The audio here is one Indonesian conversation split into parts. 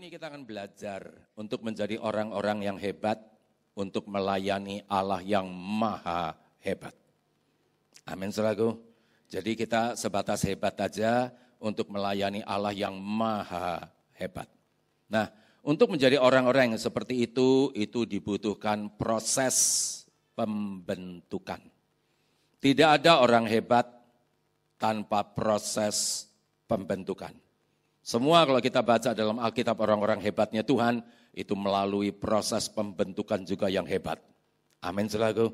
ini kita akan belajar untuk menjadi orang-orang yang hebat, untuk melayani Allah yang maha hebat. Amin selaku. Jadi kita sebatas hebat aja untuk melayani Allah yang maha hebat. Nah, untuk menjadi orang-orang yang seperti itu, itu dibutuhkan proses pembentukan. Tidak ada orang hebat tanpa proses pembentukan. Semua kalau kita baca dalam Alkitab orang-orang hebatnya Tuhan, itu melalui proses pembentukan juga yang hebat. Amin selaku.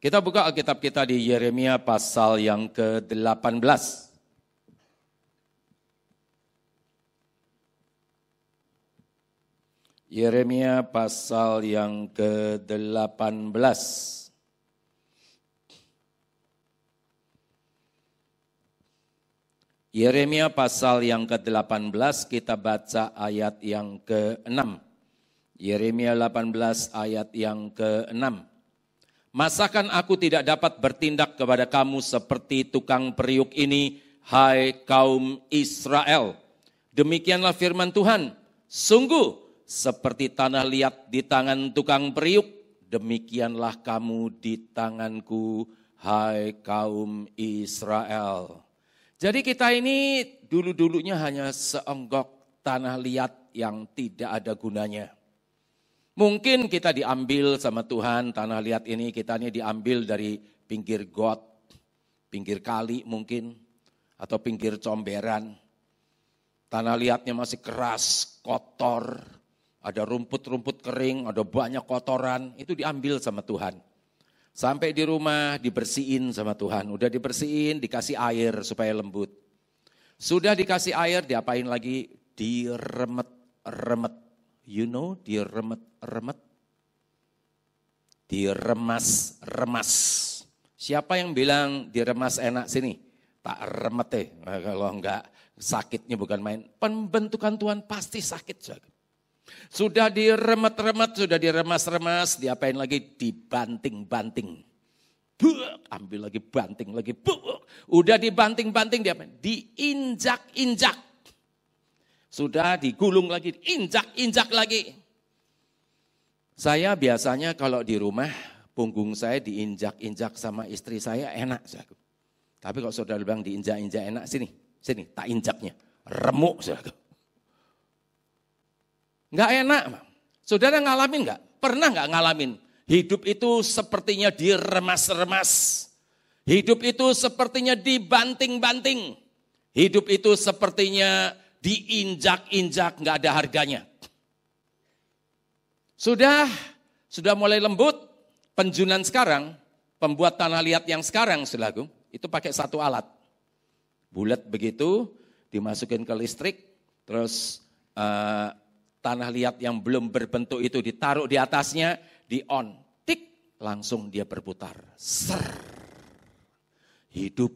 Kita buka Alkitab kita di Yeremia pasal yang ke-18. Yeremia pasal yang ke-18. Yeremia pasal yang ke-18 kita baca ayat yang ke-6. Yeremia 18 ayat yang ke-6. Masakan aku tidak dapat bertindak kepada kamu seperti tukang periuk ini, hai kaum Israel. Demikianlah firman Tuhan. Sungguh seperti tanah liat di tangan tukang periuk, demikianlah kamu di tanganku, hai kaum Israel. Jadi kita ini dulu-dulunya hanya seonggok tanah liat yang tidak ada gunanya. Mungkin kita diambil sama Tuhan, tanah liat ini kita ini diambil dari pinggir got, pinggir kali mungkin, atau pinggir comberan. Tanah liatnya masih keras, kotor, ada rumput-rumput kering, ada banyak kotoran, itu diambil sama Tuhan. Sampai di rumah dibersihin sama Tuhan, udah dibersihin, dikasih air supaya lembut. Sudah dikasih air, diapain lagi? Diremet-remet. You know, diremet-remet. Diremas-remas. Siapa yang bilang diremas enak sini? Tak remet deh, kalau enggak sakitnya bukan main. Pembentukan Tuhan pasti sakit. Sudah diremet-remet, sudah diremas-remas, diapain lagi? Dibanting-banting. ambil lagi banting lagi. Udah dibanting-banting diapain? Diinjak-injak. Sudah digulung lagi, injak-injak lagi. Saya biasanya kalau di rumah punggung saya diinjak-injak sama istri saya enak. Tapi kalau saudara bilang diinjak-injak enak, sini, sini, tak injaknya. Remuk. Saudara. Nggak enak. Saudara ngalamin nggak? Pernah nggak ngalamin? Hidup itu sepertinya diremas-remas. Hidup itu sepertinya dibanting-banting. Hidup itu sepertinya diinjak-injak, nggak ada harganya. Sudah, sudah mulai lembut, penjunan sekarang, pembuat tanah liat yang sekarang, selagu, itu pakai satu alat. Bulat begitu, dimasukin ke listrik, terus uh, tanah liat yang belum berbentuk itu ditaruh di atasnya, di on, tik, langsung dia berputar. Ser. Hidup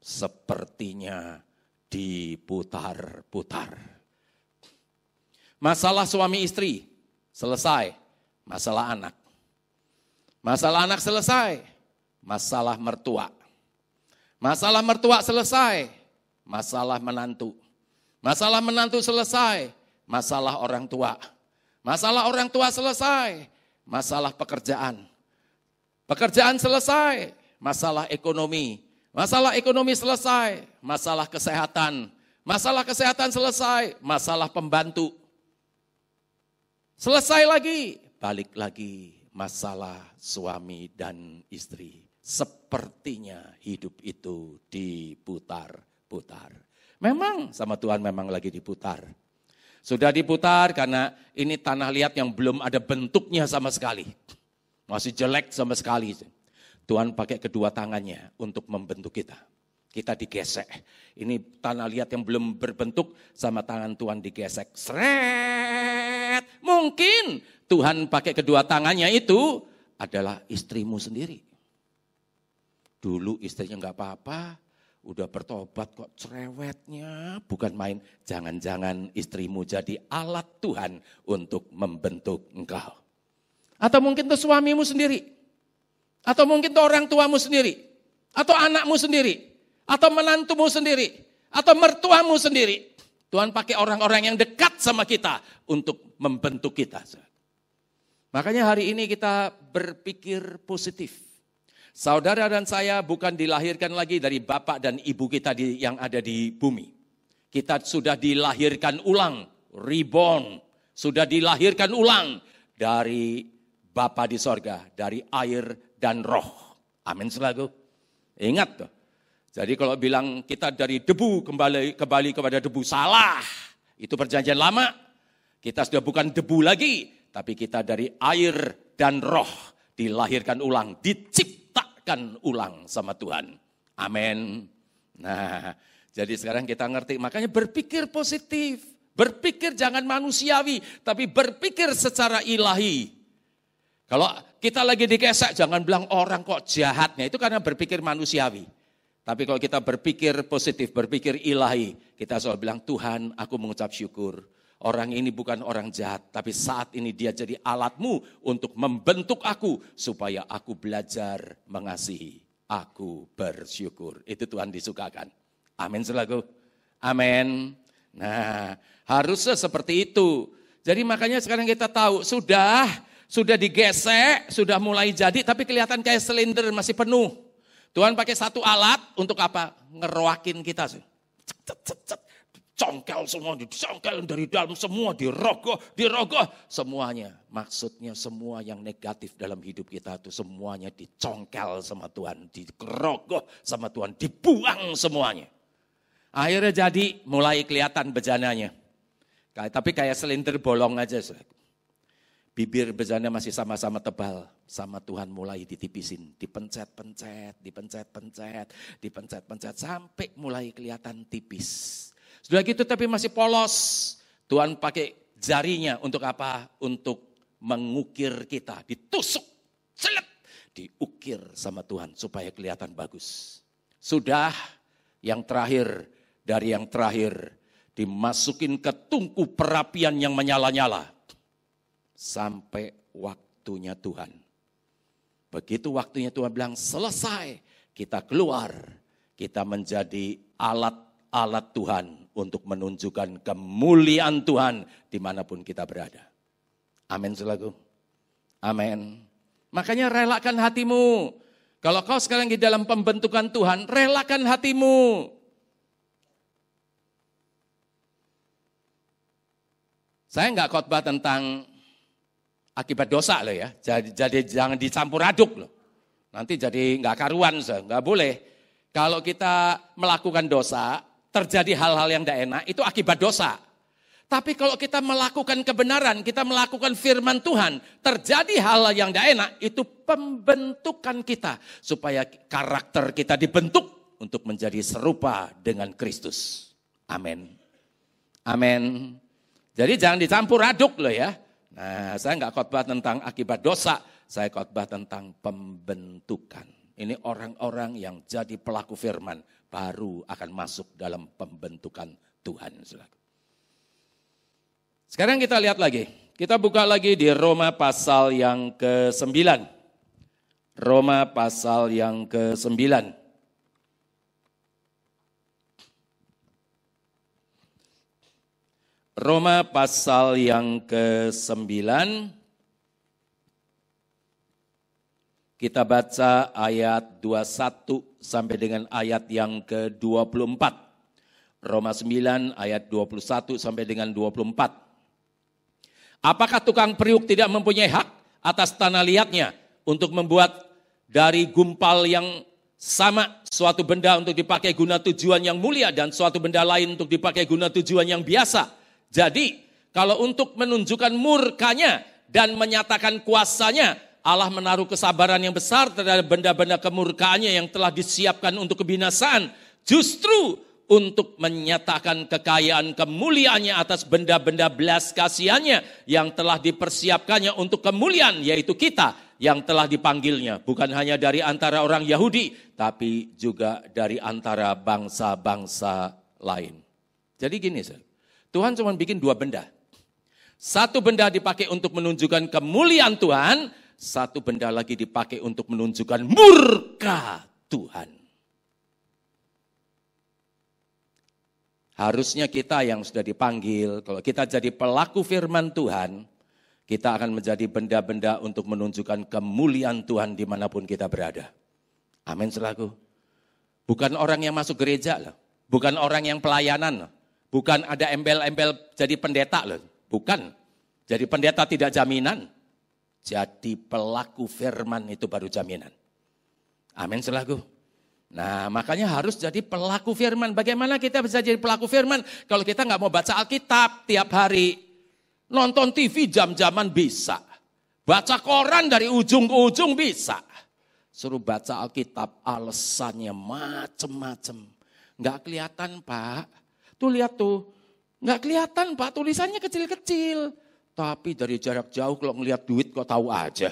sepertinya diputar-putar. Masalah suami istri selesai, masalah anak. Masalah anak selesai, masalah mertua. Masalah mertua selesai, masalah menantu. Masalah menantu selesai, masalah orang tua. Masalah orang tua selesai, masalah pekerjaan. Pekerjaan selesai, masalah ekonomi. Masalah ekonomi selesai, masalah kesehatan. Masalah kesehatan selesai, masalah pembantu. Selesai lagi, balik lagi masalah suami dan istri. Sepertinya hidup itu diputar-putar. Memang sama Tuhan memang lagi diputar. Sudah diputar karena ini tanah liat yang belum ada bentuknya sama sekali. Masih jelek sama sekali. Tuhan pakai kedua tangannya untuk membentuk kita. Kita digesek. Ini tanah liat yang belum berbentuk sama tangan Tuhan digesek. Seret. Mungkin Tuhan pakai kedua tangannya itu adalah istrimu sendiri. Dulu istrinya nggak apa-apa, udah bertobat kok cerewetnya bukan main. Jangan-jangan istrimu jadi alat Tuhan untuk membentuk engkau. Atau mungkin itu suamimu sendiri. Atau mungkin itu orang tuamu sendiri. Atau anakmu sendiri. Atau menantumu sendiri. Atau mertuamu sendiri. Tuhan pakai orang-orang yang dekat sama kita untuk membentuk kita. Makanya hari ini kita berpikir positif. Saudara dan saya bukan dilahirkan lagi dari bapak dan ibu kita di, yang ada di bumi. Kita sudah dilahirkan ulang, reborn. Sudah dilahirkan ulang dari Bapa di sorga, dari air dan roh. Amin selalu. Ingat tuh. Jadi kalau bilang kita dari debu kembali kembali kepada debu salah. Itu perjanjian lama. Kita sudah bukan debu lagi, tapi kita dari air dan roh dilahirkan ulang, diciptakan ulang sama Tuhan. Amin. Nah, jadi sekarang kita ngerti, makanya berpikir positif. Berpikir jangan manusiawi, tapi berpikir secara ilahi. Kalau kita lagi dikesek, jangan bilang orang kok jahatnya, itu karena berpikir manusiawi. Tapi kalau kita berpikir positif, berpikir ilahi, kita selalu bilang, Tuhan aku mengucap syukur. Orang ini bukan orang jahat, tapi saat ini dia jadi alatmu untuk membentuk aku supaya aku belajar mengasihi. Aku bersyukur. Itu Tuhan disukakan. Amin selalu. Amin. Nah, harusnya seperti itu. Jadi makanya sekarang kita tahu, sudah sudah digesek, sudah mulai jadi, tapi kelihatan kayak silinder masih penuh. Tuhan pakai satu alat untuk apa? Ngeroakin kita. Cet, cet, cet, congkel semua, dicongkel dari dalam semua, dirogoh, dirogoh. Semuanya, maksudnya semua yang negatif dalam hidup kita itu semuanya dicongkel sama Tuhan, dirogoh sama Tuhan, dibuang semuanya. Akhirnya jadi mulai kelihatan bejananya. Tapi kayak selintir bolong aja. Bibir bejana masih sama-sama tebal. Sama Tuhan mulai ditipisin. Dipencet-pencet, dipencet-pencet, dipencet-pencet. Sampai mulai kelihatan tipis. Sudah gitu tapi masih polos. Tuhan pakai jarinya untuk apa? Untuk mengukir kita. Ditusuk, selip. Diukir sama Tuhan supaya kelihatan bagus. Sudah yang terakhir dari yang terakhir. Dimasukin ke tungku perapian yang menyala-nyala sampai waktunya Tuhan. Begitu waktunya Tuhan bilang selesai, kita keluar, kita menjadi alat-alat Tuhan untuk menunjukkan kemuliaan Tuhan di mana pun kita berada. Amin selaku. Amin. Makanya relakan hatimu. Kalau kau sekarang di dalam pembentukan Tuhan, relakan hatimu. Saya nggak khotbah tentang akibat dosa loh ya. Jadi, jadi jangan dicampur aduk loh. Nanti jadi nggak karuan, nggak boleh. Kalau kita melakukan dosa, terjadi hal-hal yang tidak enak, itu akibat dosa. Tapi kalau kita melakukan kebenaran, kita melakukan firman Tuhan, terjadi hal yang tidak enak, itu pembentukan kita. Supaya karakter kita dibentuk untuk menjadi serupa dengan Kristus. Amin. Amin. Jadi jangan dicampur aduk loh ya. Nah, saya nggak khotbah tentang akibat dosa, saya khotbah tentang pembentukan. Ini orang-orang yang jadi pelaku firman baru akan masuk dalam pembentukan Tuhan. Sekarang kita lihat lagi. Kita buka lagi di Roma pasal yang ke-9. Roma pasal yang ke-9. Roma pasal yang ke-9. Kita baca ayat 21 sampai dengan ayat yang ke-24. Roma 9 ayat 21 sampai dengan 24. Apakah tukang periuk tidak mempunyai hak atas tanah liatnya untuk membuat dari gumpal yang sama suatu benda untuk dipakai guna tujuan yang mulia dan suatu benda lain untuk dipakai guna tujuan yang biasa? Jadi kalau untuk menunjukkan murkanya dan menyatakan kuasanya, Allah menaruh kesabaran yang besar terhadap benda-benda kemurkaannya yang telah disiapkan untuk kebinasaan. Justru untuk menyatakan kekayaan kemuliaannya atas benda-benda belas kasihannya yang telah dipersiapkannya untuk kemuliaan, yaitu kita yang telah dipanggilnya. Bukan hanya dari antara orang Yahudi, tapi juga dari antara bangsa-bangsa lain. Jadi gini. Tuhan cuma bikin dua benda. Satu benda dipakai untuk menunjukkan kemuliaan Tuhan, satu benda lagi dipakai untuk menunjukkan murka Tuhan. Harusnya kita yang sudah dipanggil, kalau kita jadi pelaku firman Tuhan, kita akan menjadi benda-benda untuk menunjukkan kemuliaan Tuhan di mana pun kita berada. Amin selaku. Bukan orang yang masuk gereja loh. Bukan orang yang pelayanan loh. Bukan ada embel-embel jadi pendeta loh. Bukan. Jadi pendeta tidak jaminan. Jadi pelaku firman itu baru jaminan. Amin selaku. Nah makanya harus jadi pelaku firman. Bagaimana kita bisa jadi pelaku firman kalau kita nggak mau baca Alkitab tiap hari. Nonton TV jam-jaman bisa. Baca koran dari ujung ke ujung bisa. Suruh baca Alkitab alasannya macem-macem. Nggak kelihatan pak. Tuh lihat tuh. Nggak kelihatan pak tulisannya kecil-kecil. Tapi dari jarak jauh kalau ngelihat duit kok tahu aja.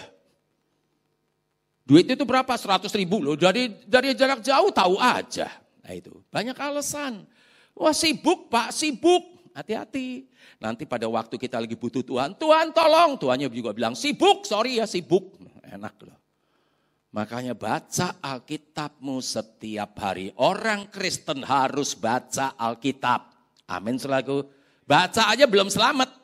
Duit itu berapa? 100 ribu loh. Dari, dari jarak jauh tahu aja. Nah itu, banyak alasan. Wah sibuk pak, sibuk. Hati-hati. Nanti pada waktu kita lagi butuh Tuhan, Tuhan tolong. Tuhannya juga bilang sibuk, sorry ya sibuk. Enak loh. Makanya baca Alkitabmu setiap hari. Orang Kristen harus baca Alkitab. Amin selaku. Baca aja belum selamat.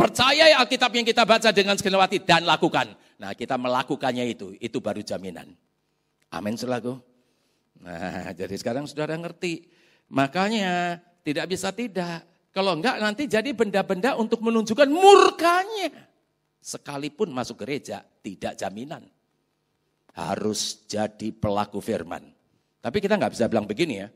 Percaya ya Alkitab yang kita baca dengan segenap hati dan lakukan. Nah kita melakukannya itu, itu baru jaminan. Amin selaku. Nah jadi sekarang saudara ngerti. Makanya tidak bisa tidak. Kalau enggak nanti jadi benda-benda untuk menunjukkan murkanya. Sekalipun masuk gereja tidak jaminan. Harus jadi pelaku firman. Tapi kita nggak bisa bilang begini ya.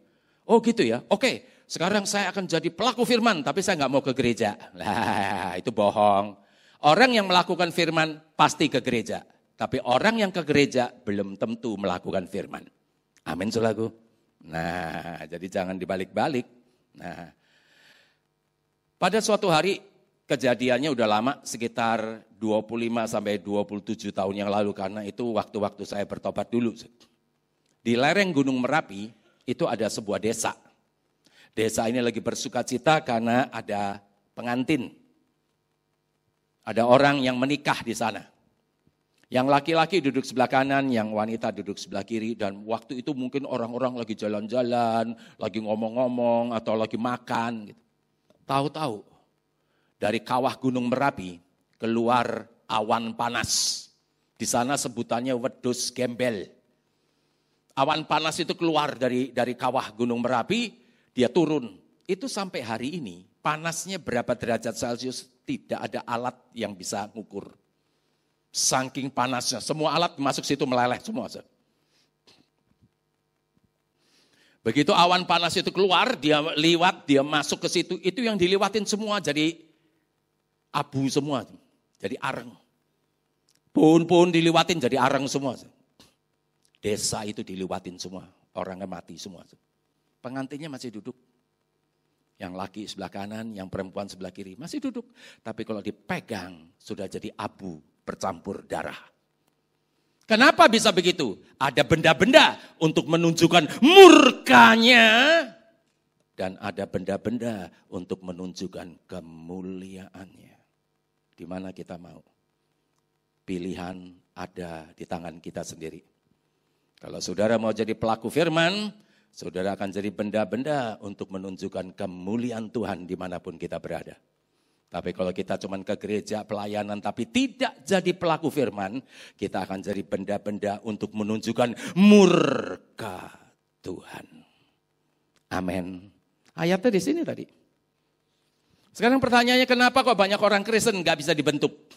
Oh gitu ya, oke sekarang saya akan jadi pelaku firman tapi saya nggak mau ke gereja. Lah itu bohong. Orang yang melakukan firman pasti ke gereja. Tapi orang yang ke gereja belum tentu melakukan firman. Amin sulaku. Nah, jadi jangan dibalik-balik. Nah, pada suatu hari kejadiannya udah lama sekitar 25 sampai 27 tahun yang lalu karena itu waktu-waktu saya bertobat dulu. Di lereng Gunung Merapi itu ada sebuah desa. Desa ini lagi bersuka cita karena ada pengantin ada orang yang menikah di sana. Yang laki-laki duduk sebelah kanan, yang wanita duduk sebelah kiri. Dan waktu itu mungkin orang-orang lagi jalan-jalan, lagi ngomong-ngomong, atau lagi makan. Gitu. Tahu-tahu dari kawah gunung Merapi keluar awan panas. Di sana sebutannya wedus gembel. Awan panas itu keluar dari dari kawah gunung Merapi, dia turun. Itu sampai hari ini panasnya berapa derajat Celcius tidak ada alat yang bisa ngukur. Saking panasnya, semua alat masuk situ meleleh semua. Begitu awan panas itu keluar, dia liwat, dia masuk ke situ, itu yang diliwatin semua jadi abu semua, jadi areng. Pohon-pohon diliwatin jadi areng semua. Desa itu diliwatin semua, orangnya mati semua. Pengantinnya masih duduk. Yang laki sebelah kanan, yang perempuan sebelah kiri. Masih duduk. Tapi kalau dipegang, sudah jadi abu bercampur darah. Kenapa bisa begitu? Ada benda-benda untuk menunjukkan murkanya. Dan ada benda-benda untuk menunjukkan kemuliaannya. Di mana kita mau? Pilihan ada di tangan kita sendiri. Kalau saudara mau jadi pelaku firman, Saudara akan jadi benda-benda untuk menunjukkan kemuliaan Tuhan di mana pun kita berada. Tapi kalau kita cuma ke gereja pelayanan tapi tidak jadi pelaku firman, kita akan jadi benda-benda untuk menunjukkan murka Tuhan. Amin. Ayatnya di sini tadi. Sekarang pertanyaannya kenapa kok banyak orang Kristen nggak bisa dibentuk?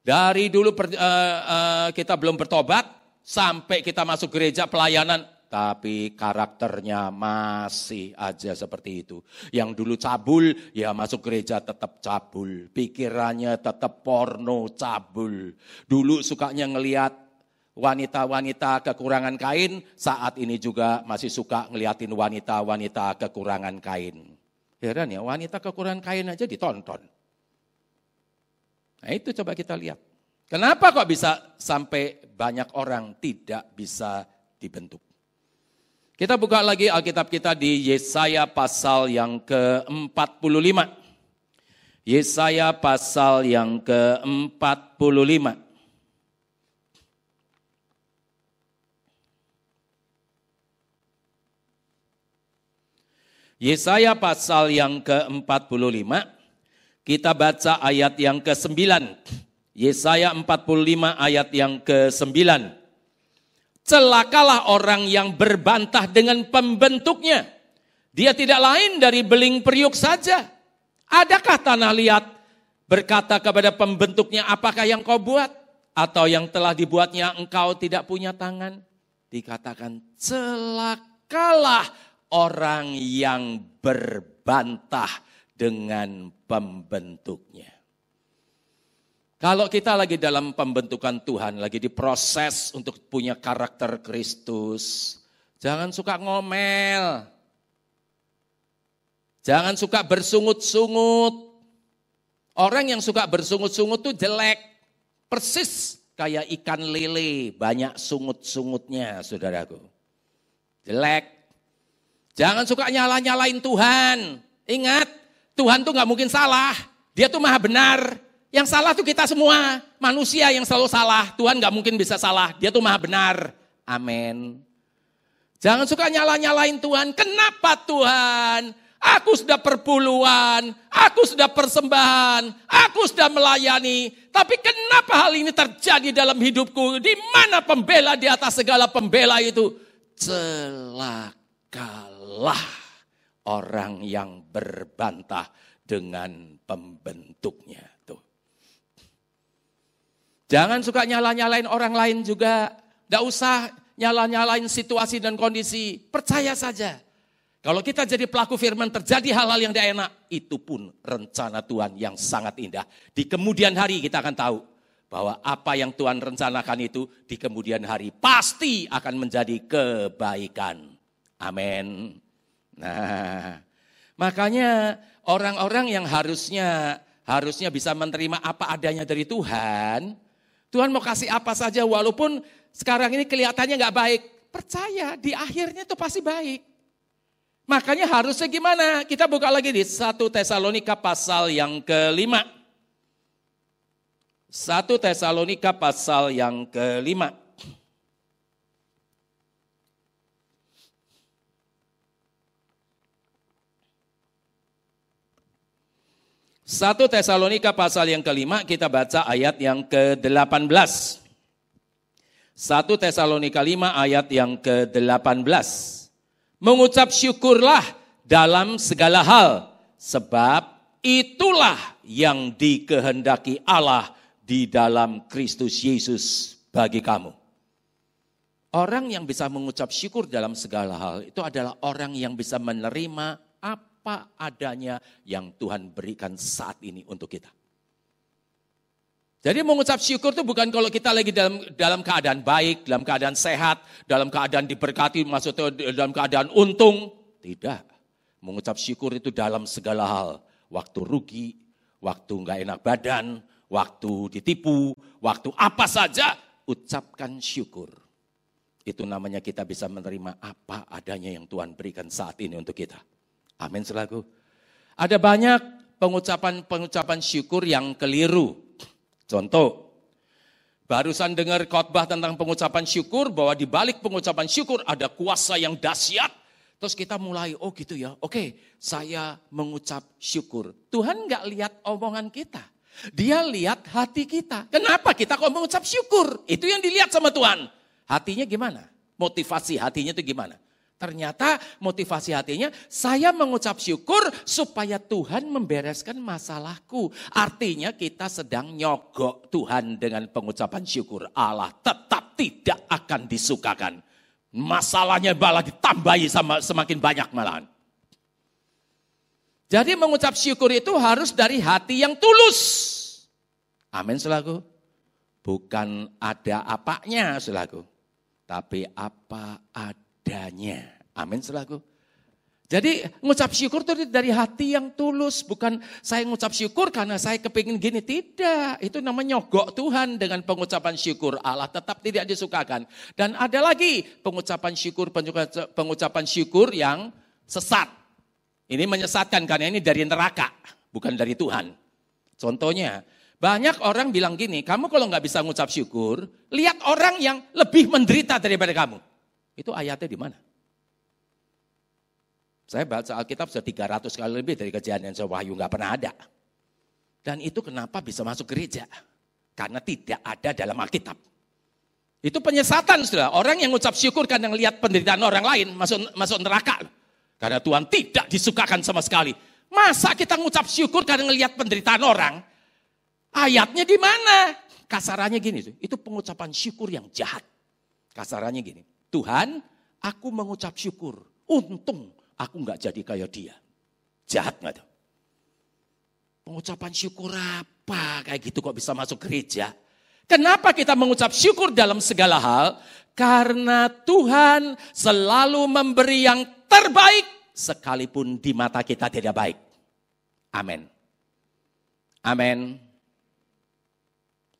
Dari dulu per, uh, uh, kita belum bertobat sampai kita masuk gereja pelayanan tapi karakternya masih aja seperti itu. Yang dulu cabul, ya masuk gereja tetap cabul. Pikirannya tetap porno cabul. Dulu sukanya ngeliat wanita-wanita kekurangan kain, saat ini juga masih suka ngeliatin wanita-wanita kekurangan kain. Heran ya, wanita kekurangan kain aja ditonton. Nah itu coba kita lihat. Kenapa kok bisa sampai banyak orang tidak bisa dibentuk? Kita buka lagi Alkitab kita di Yesaya pasal yang ke-45. Yesaya pasal yang ke-45. Yesaya pasal yang ke-45, kita baca ayat yang ke-9. Yesaya 45 ayat yang ke-9. Celakalah orang yang berbantah dengan pembentuknya. Dia tidak lain dari beling periuk saja. Adakah tanah liat berkata kepada pembentuknya, apakah yang kau buat? Atau yang telah dibuatnya engkau tidak punya tangan? Dikatakan celakalah orang yang berbantah dengan pembentuknya. Kalau kita lagi dalam pembentukan Tuhan, lagi diproses untuk punya karakter Kristus, jangan suka ngomel. Jangan suka bersungut-sungut. Orang yang suka bersungut-sungut tuh jelek. Persis kayak ikan lele, banyak sungut-sungutnya saudaraku. Jelek. Jangan suka nyala-nyalain Tuhan. Ingat, Tuhan tuh nggak mungkin salah. Dia tuh maha benar. Yang salah tuh kita semua. Manusia yang selalu salah. Tuhan nggak mungkin bisa salah. Dia tuh maha benar. Amin. Jangan suka nyala-nyalain Tuhan. Kenapa Tuhan? Aku sudah perpuluhan, aku sudah persembahan, aku sudah melayani. Tapi kenapa hal ini terjadi dalam hidupku? Di mana pembela di atas segala pembela itu? Celaka Allah orang yang berbantah dengan pembentuknya. Jangan suka nyala-nyalain orang lain juga. Tidak usah nyala-nyalain situasi dan kondisi. Percaya saja. Kalau kita jadi pelaku firman terjadi hal-hal yang tidak enak. Itu pun rencana Tuhan yang sangat indah. Di kemudian hari kita akan tahu. Bahwa apa yang Tuhan rencanakan itu di kemudian hari pasti akan menjadi kebaikan. Amin. Nah, makanya orang-orang yang harusnya harusnya bisa menerima apa adanya dari Tuhan, Tuhan mau kasih apa saja walaupun sekarang ini kelihatannya nggak baik, percaya di akhirnya itu pasti baik. Makanya harusnya gimana? Kita buka lagi di 1 Tesalonika pasal yang kelima. 1 Tesalonika pasal yang kelima. 1 Tesalonika pasal yang kelima kita baca ayat yang ke-18. 1 Tesalonika 5 ayat yang ke-18. Mengucap syukurlah dalam segala hal sebab itulah yang dikehendaki Allah di dalam Kristus Yesus bagi kamu. Orang yang bisa mengucap syukur dalam segala hal itu adalah orang yang bisa menerima apa apa adanya yang Tuhan berikan saat ini untuk kita. Jadi mengucap syukur itu bukan kalau kita lagi dalam dalam keadaan baik, dalam keadaan sehat, dalam keadaan diberkati, maksudnya dalam keadaan untung. Tidak. Mengucap syukur itu dalam segala hal. Waktu rugi, waktu nggak enak badan, waktu ditipu, waktu apa saja, ucapkan syukur. Itu namanya kita bisa menerima apa adanya yang Tuhan berikan saat ini untuk kita. Amin selaku. Ada banyak pengucapan-pengucapan syukur yang keliru. Contoh, barusan dengar khotbah tentang pengucapan syukur bahwa di balik pengucapan syukur ada kuasa yang dahsyat. Terus kita mulai, oh gitu ya, oke saya mengucap syukur. Tuhan nggak lihat omongan kita. Dia lihat hati kita. Kenapa kita kok mengucap syukur? Itu yang dilihat sama Tuhan. Hatinya gimana? Motivasi hatinya itu gimana? Ternyata motivasi hatinya, saya mengucap syukur supaya Tuhan membereskan masalahku. Artinya kita sedang nyogok Tuhan dengan pengucapan syukur. Allah tetap tidak akan disukakan. Masalahnya malah ditambahi sama semakin banyak malahan. Jadi mengucap syukur itu harus dari hati yang tulus. Amin selaku. Bukan ada apanya selaku. Tapi apa ada adanya. Amin selaku. Jadi ngucap syukur itu dari hati yang tulus. Bukan saya ngucap syukur karena saya kepingin gini. Tidak, itu namanya nyogok Tuhan dengan pengucapan syukur. Allah tetap tidak disukakan. Dan ada lagi pengucapan syukur, pengucapan syukur yang sesat. Ini menyesatkan karena ini dari neraka, bukan dari Tuhan. Contohnya, banyak orang bilang gini, kamu kalau nggak bisa ngucap syukur, lihat orang yang lebih menderita daripada kamu. Itu ayatnya di mana? Saya baca Alkitab sudah 300 kali lebih dari kejadian Wahyu nggak pernah ada. Dan itu kenapa bisa masuk gereja? Karena tidak ada dalam Alkitab. Itu penyesatan sudah. Orang yang ngucap syukur karena lihat penderitaan orang lain masuk masuk neraka. Karena Tuhan tidak disukakan sama sekali. Masa kita ngucap syukur karena ngelihat penderitaan orang? Ayatnya di mana? Kasarannya gini, itu pengucapan syukur yang jahat. Kasarannya gini, Tuhan aku mengucap syukur. Untung aku nggak jadi kayak dia. Jahat nggak tuh? Pengucapan syukur apa kayak gitu kok bisa masuk gereja? Kenapa kita mengucap syukur dalam segala hal? Karena Tuhan selalu memberi yang terbaik sekalipun di mata kita tidak baik. Amin. Amin.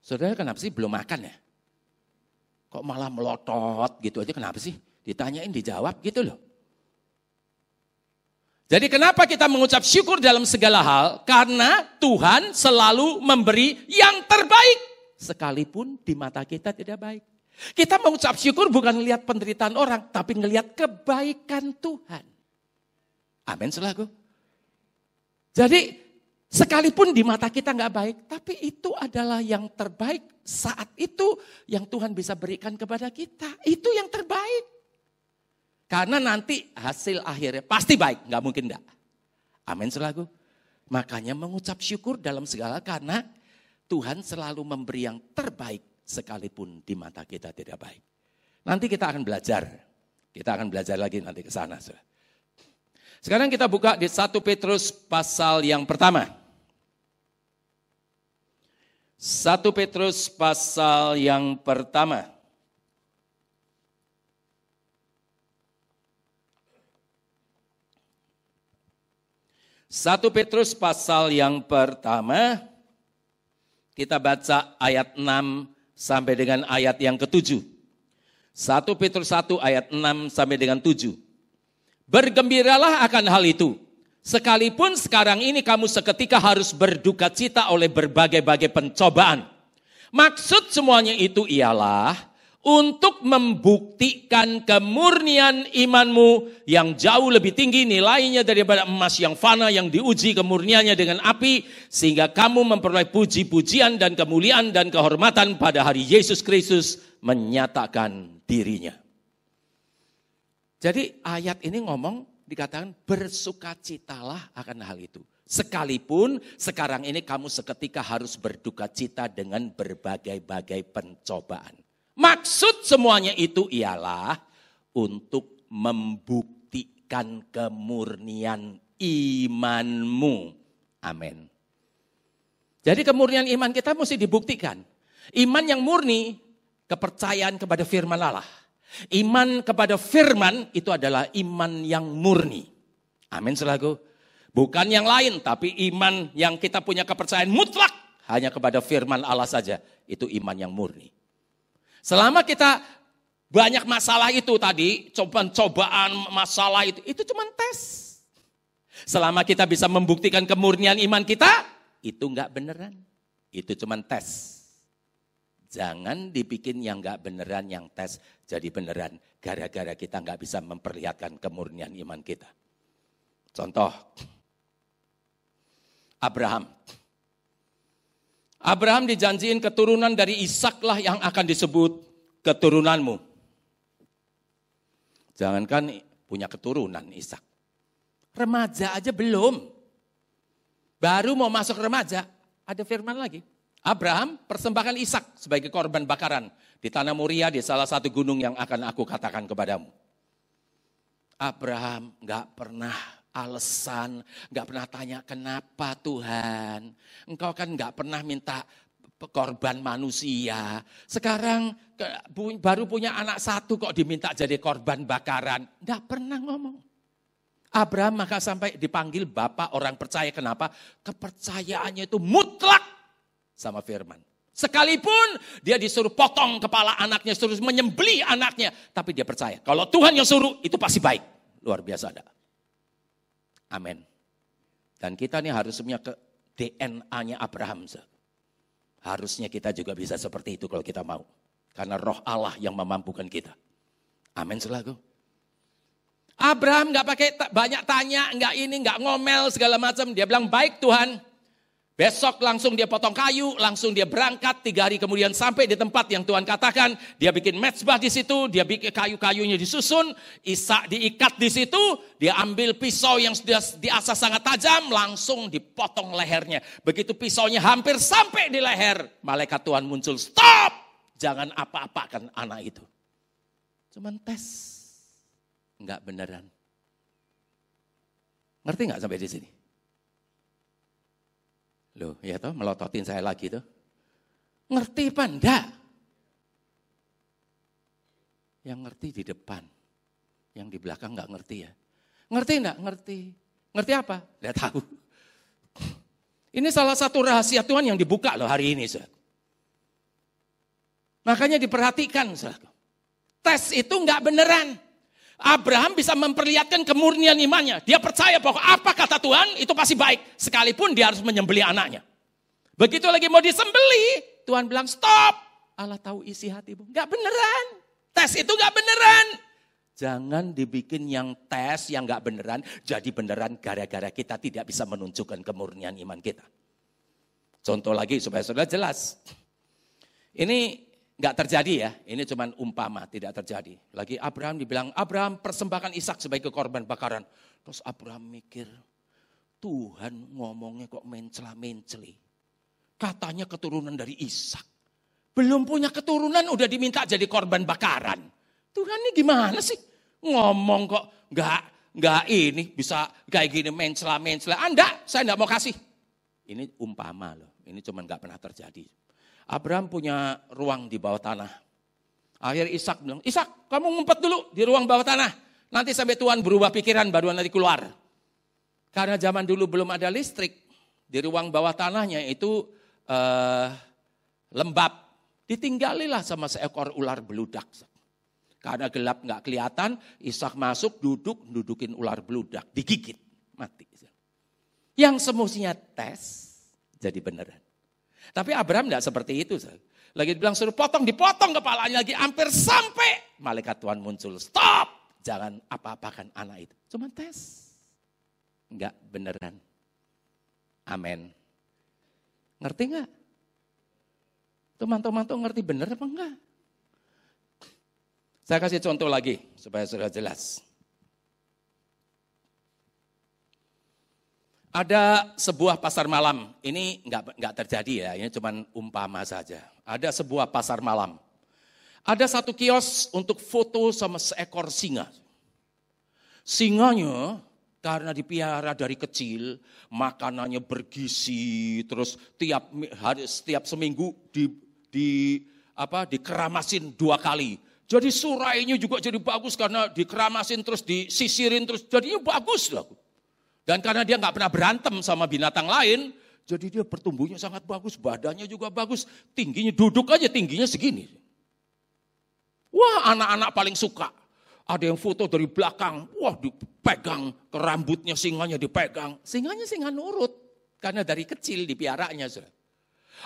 Saudara kenapa sih belum makan ya? Kok malah melotot gitu aja kenapa sih? Ditanyain dijawab gitu loh. Jadi kenapa kita mengucap syukur dalam segala hal? Karena Tuhan selalu memberi yang terbaik. Sekalipun di mata kita tidak baik. Kita mengucap syukur bukan melihat penderitaan orang, tapi melihat kebaikan Tuhan. Amin selaku. Jadi sekalipun di mata kita nggak baik, tapi itu adalah yang terbaik saat itu yang Tuhan bisa berikan kepada kita. Itu yang terbaik. Karena nanti hasil akhirnya pasti baik, nggak mungkin enggak. Amin selaku. Makanya mengucap syukur dalam segala karena Tuhan selalu memberi yang terbaik sekalipun di mata kita tidak baik. Nanti kita akan belajar. Kita akan belajar lagi nanti ke sana. Sekarang kita buka di 1 Petrus pasal yang pertama. 1 Petrus pasal yang pertama. 1 Petrus pasal yang pertama, kita baca ayat 6 sampai dengan ayat yang ketujuh. 1 Petrus 1 ayat 6 sampai dengan 7. Bergembiralah akan hal itu. Sekalipun sekarang ini kamu seketika harus berduka cita oleh berbagai-bagai pencobaan. Maksud semuanya itu ialah untuk membuktikan kemurnian imanmu yang jauh lebih tinggi nilainya daripada emas yang fana yang diuji kemurniannya dengan api sehingga kamu memperoleh puji-pujian dan kemuliaan dan kehormatan pada hari Yesus Kristus menyatakan dirinya. Jadi ayat ini ngomong dikatakan bersukacitalah akan hal itu. Sekalipun sekarang ini kamu seketika harus berduka cita dengan berbagai-bagai pencobaan. Maksud semuanya itu ialah untuk membuktikan kemurnian imanmu. Amin. Jadi kemurnian iman kita mesti dibuktikan. Iman yang murni, kepercayaan kepada firman Allah. Iman kepada firman itu adalah iman yang murni. Amin selaku. Bukan yang lain, tapi iman yang kita punya kepercayaan mutlak hanya kepada firman Allah saja. Itu iman yang murni. Selama kita banyak masalah itu tadi, cobaan-cobaan masalah itu, itu cuma tes. Selama kita bisa membuktikan kemurnian iman kita, itu enggak beneran. Itu cuma tes. Jangan dibikin yang enggak beneran, yang tes jadi beneran. Gara-gara kita enggak bisa memperlihatkan kemurnian iman kita. Contoh, Abraham. Abraham dijanjiin keturunan dari Ishaklah yang akan disebut keturunanmu. Jangankan punya keturunan Ishak. Remaja aja belum. Baru mau masuk remaja, ada firman lagi. Abraham persembahkan Ishak sebagai korban bakaran di tanah Muria di salah satu gunung yang akan aku katakan kepadamu. Abraham nggak pernah alasan, nggak pernah tanya kenapa Tuhan. Engkau kan nggak pernah minta korban manusia. Sekarang baru punya anak satu kok diminta jadi korban bakaran. Nggak pernah ngomong. Abraham maka sampai dipanggil bapak orang percaya. Kenapa? Kepercayaannya itu mutlak sama firman. Sekalipun dia disuruh potong kepala anaknya, suruh menyembeli anaknya. Tapi dia percaya. Kalau Tuhan yang suruh itu pasti baik. Luar biasa ada. Amin. Dan kita ini harus punya ke DNA-nya Abraham. Harusnya kita juga bisa seperti itu kalau kita mau. Karena roh Allah yang memampukan kita. Amin selaku. Abraham nggak pakai banyak tanya, nggak ini, nggak ngomel segala macam. Dia bilang baik Tuhan. Besok langsung dia potong kayu, langsung dia berangkat. Tiga hari kemudian sampai di tempat yang Tuhan katakan. Dia bikin mezbah di situ, dia bikin kayu-kayunya disusun. Isa diikat di situ, dia ambil pisau yang sudah diasah sangat tajam, langsung dipotong lehernya. Begitu pisaunya hampir sampai di leher, malaikat Tuhan muncul. Stop! Jangan apa-apakan anak itu. Cuman tes Enggak beneran. Ngerti nggak sampai di sini? Loh, ya toh melototin saya lagi tuh. Ngerti apa enggak? Yang ngerti di depan. Yang di belakang enggak ngerti ya. Ngerti enggak? Ngerti. Ngerti apa? Lihat tahu. Ini salah satu rahasia Tuhan yang dibuka loh hari ini. Saudara. Makanya diperhatikan. Saudara. Tes itu enggak beneran. Abraham bisa memperlihatkan kemurnian imannya. Dia percaya bahwa apa kata Tuhan itu pasti baik. Sekalipun dia harus menyembeli anaknya. Begitu lagi mau disembeli, Tuhan bilang stop. Allah tahu isi hatimu. Gak beneran. Tes itu gak beneran. Jangan dibikin yang tes yang gak beneran. Jadi beneran gara-gara kita tidak bisa menunjukkan kemurnian iman kita. Contoh lagi supaya sudah jelas. Ini Enggak terjadi ya, ini cuma umpama, tidak terjadi. Lagi Abraham dibilang, Abraham persembahkan Ishak sebagai korban bakaran. Terus Abraham mikir, Tuhan ngomongnya kok mencela-menceli. Katanya keturunan dari Ishak. Belum punya keturunan udah diminta jadi korban bakaran. Tuhan ini gimana sih? Ngomong kok enggak, enggak ini bisa kayak gini mencela-mencela. Anda, saya enggak mau kasih. Ini umpama loh, ini cuma enggak pernah terjadi. Abraham punya ruang di bawah tanah. Akhirnya Ishak bilang, Ishak kamu ngumpet dulu di ruang bawah tanah. Nanti sampai Tuhan berubah pikiran baru nanti keluar. Karena zaman dulu belum ada listrik. Di ruang bawah tanahnya itu uh, lembab. Ditinggalilah sama seekor ular beludak. Karena gelap nggak kelihatan, Ishak masuk, duduk, dudukin ular beludak, digigit, mati. Yang semestinya tes, jadi beneran. Tapi Abraham tidak seperti itu. Lagi bilang suruh potong, dipotong kepalanya lagi hampir sampai. Malaikat Tuhan muncul, stop. Jangan apa-apakan anak itu. Cuma tes. Enggak beneran. Amin. Ngerti enggak? Teman-teman tuh ngerti bener apa enggak? Saya kasih contoh lagi supaya sudah jelas. Ada sebuah pasar malam, ini nggak nggak terjadi ya, ini cuma umpama saja. Ada sebuah pasar malam. Ada satu kios untuk foto sama seekor singa. Singanya karena dipiara dari kecil, makanannya bergizi, terus tiap hari, setiap seminggu di, di apa dikeramasin dua kali. Jadi surainya juga jadi bagus karena dikeramasin terus disisirin terus jadinya bagus lah. Dan karena dia nggak pernah berantem sama binatang lain, jadi dia pertumbuhnya sangat bagus, badannya juga bagus, tingginya duduk aja tingginya segini. Wah anak-anak paling suka. Ada yang foto dari belakang, wah dipegang ke rambutnya singanya dipegang. Singanya singa nurut, karena dari kecil dipiaranya.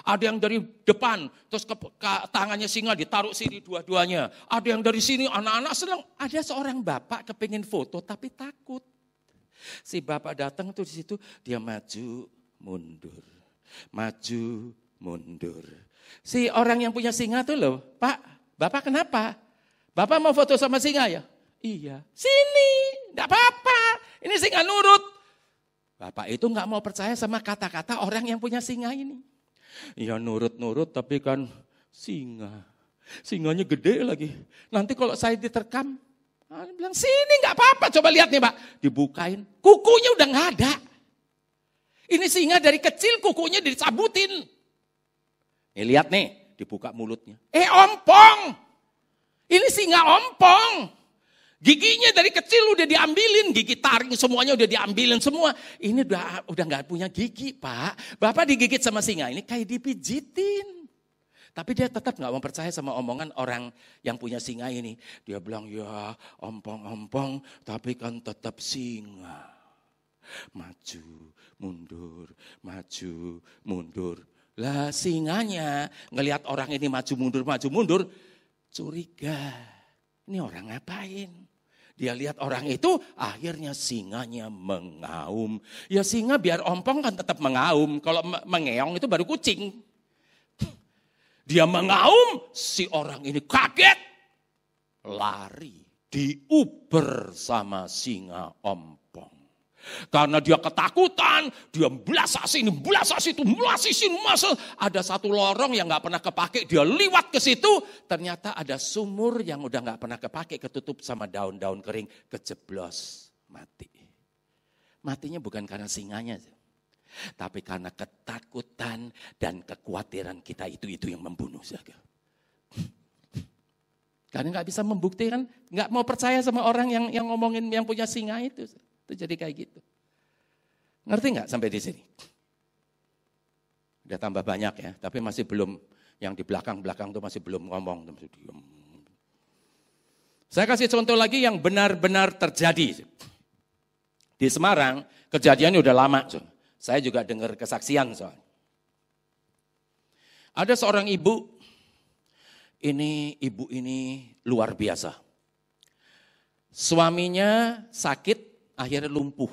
Ada yang dari depan, terus ke, ke tangannya singa ditaruh sini dua-duanya. Ada yang dari sini anak-anak senang. Ada seorang bapak kepingin foto tapi takut. Si bapak datang tuh di situ, dia maju, mundur. Maju, mundur. Si orang yang punya singa tuh loh, Pak, Bapak kenapa? Bapak mau foto sama singa ya? Iya. Sini, enggak apa-apa. Ini singa nurut. Bapak itu nggak mau percaya sama kata-kata orang yang punya singa ini. Iya nurut-nurut tapi kan singa. Singanya gede lagi. Nanti kalau saya diterkam, Nah, bilang, sini nggak apa-apa, coba lihat nih pak. Dibukain, kukunya udah nggak ada. Ini singa dari kecil kukunya dicabutin. Nih lihat nih, dibuka mulutnya. Eh ompong, ini singa ompong. Giginya dari kecil udah diambilin, gigi taring semuanya udah diambilin semua. Ini udah udah nggak punya gigi pak. Bapak digigit sama singa, ini kayak dipijitin. Tapi dia tetap nggak mau percaya sama omongan orang yang punya singa ini. Dia bilang, ya ompong-ompong, tapi kan tetap singa. Maju, mundur, maju, mundur. Lah singanya ngelihat orang ini maju mundur, maju mundur, curiga. Ini orang ngapain? Dia lihat orang itu, akhirnya singanya mengaum. Ya singa biar ompong kan tetap mengaum. Kalau mengeong itu baru kucing. Dia mengaum, si orang ini kaget. Lari, diuber sama singa ompong. Karena dia ketakutan, dia belasah sini, belasah situ, belasah sini, masa ada satu lorong yang nggak pernah kepake, dia liwat ke situ, ternyata ada sumur yang udah nggak pernah kepake, ketutup sama daun-daun kering, kejeblos, mati. Matinya bukan karena singanya, tapi karena ketakutan dan kekhawatiran kita itu itu yang membunuh saja. Karena nggak bisa membuktikan, nggak mau percaya sama orang yang yang ngomongin yang punya singa itu. Itu jadi kayak gitu. Ngerti nggak sampai di sini? Udah tambah banyak ya, tapi masih belum yang di belakang-belakang itu masih belum ngomong. Saya kasih contoh lagi yang benar-benar terjadi. Di Semarang, kejadiannya udah lama. Saya juga dengar kesaksian soal. Ada seorang ibu, ini ibu ini luar biasa. Suaminya sakit, akhirnya lumpuh.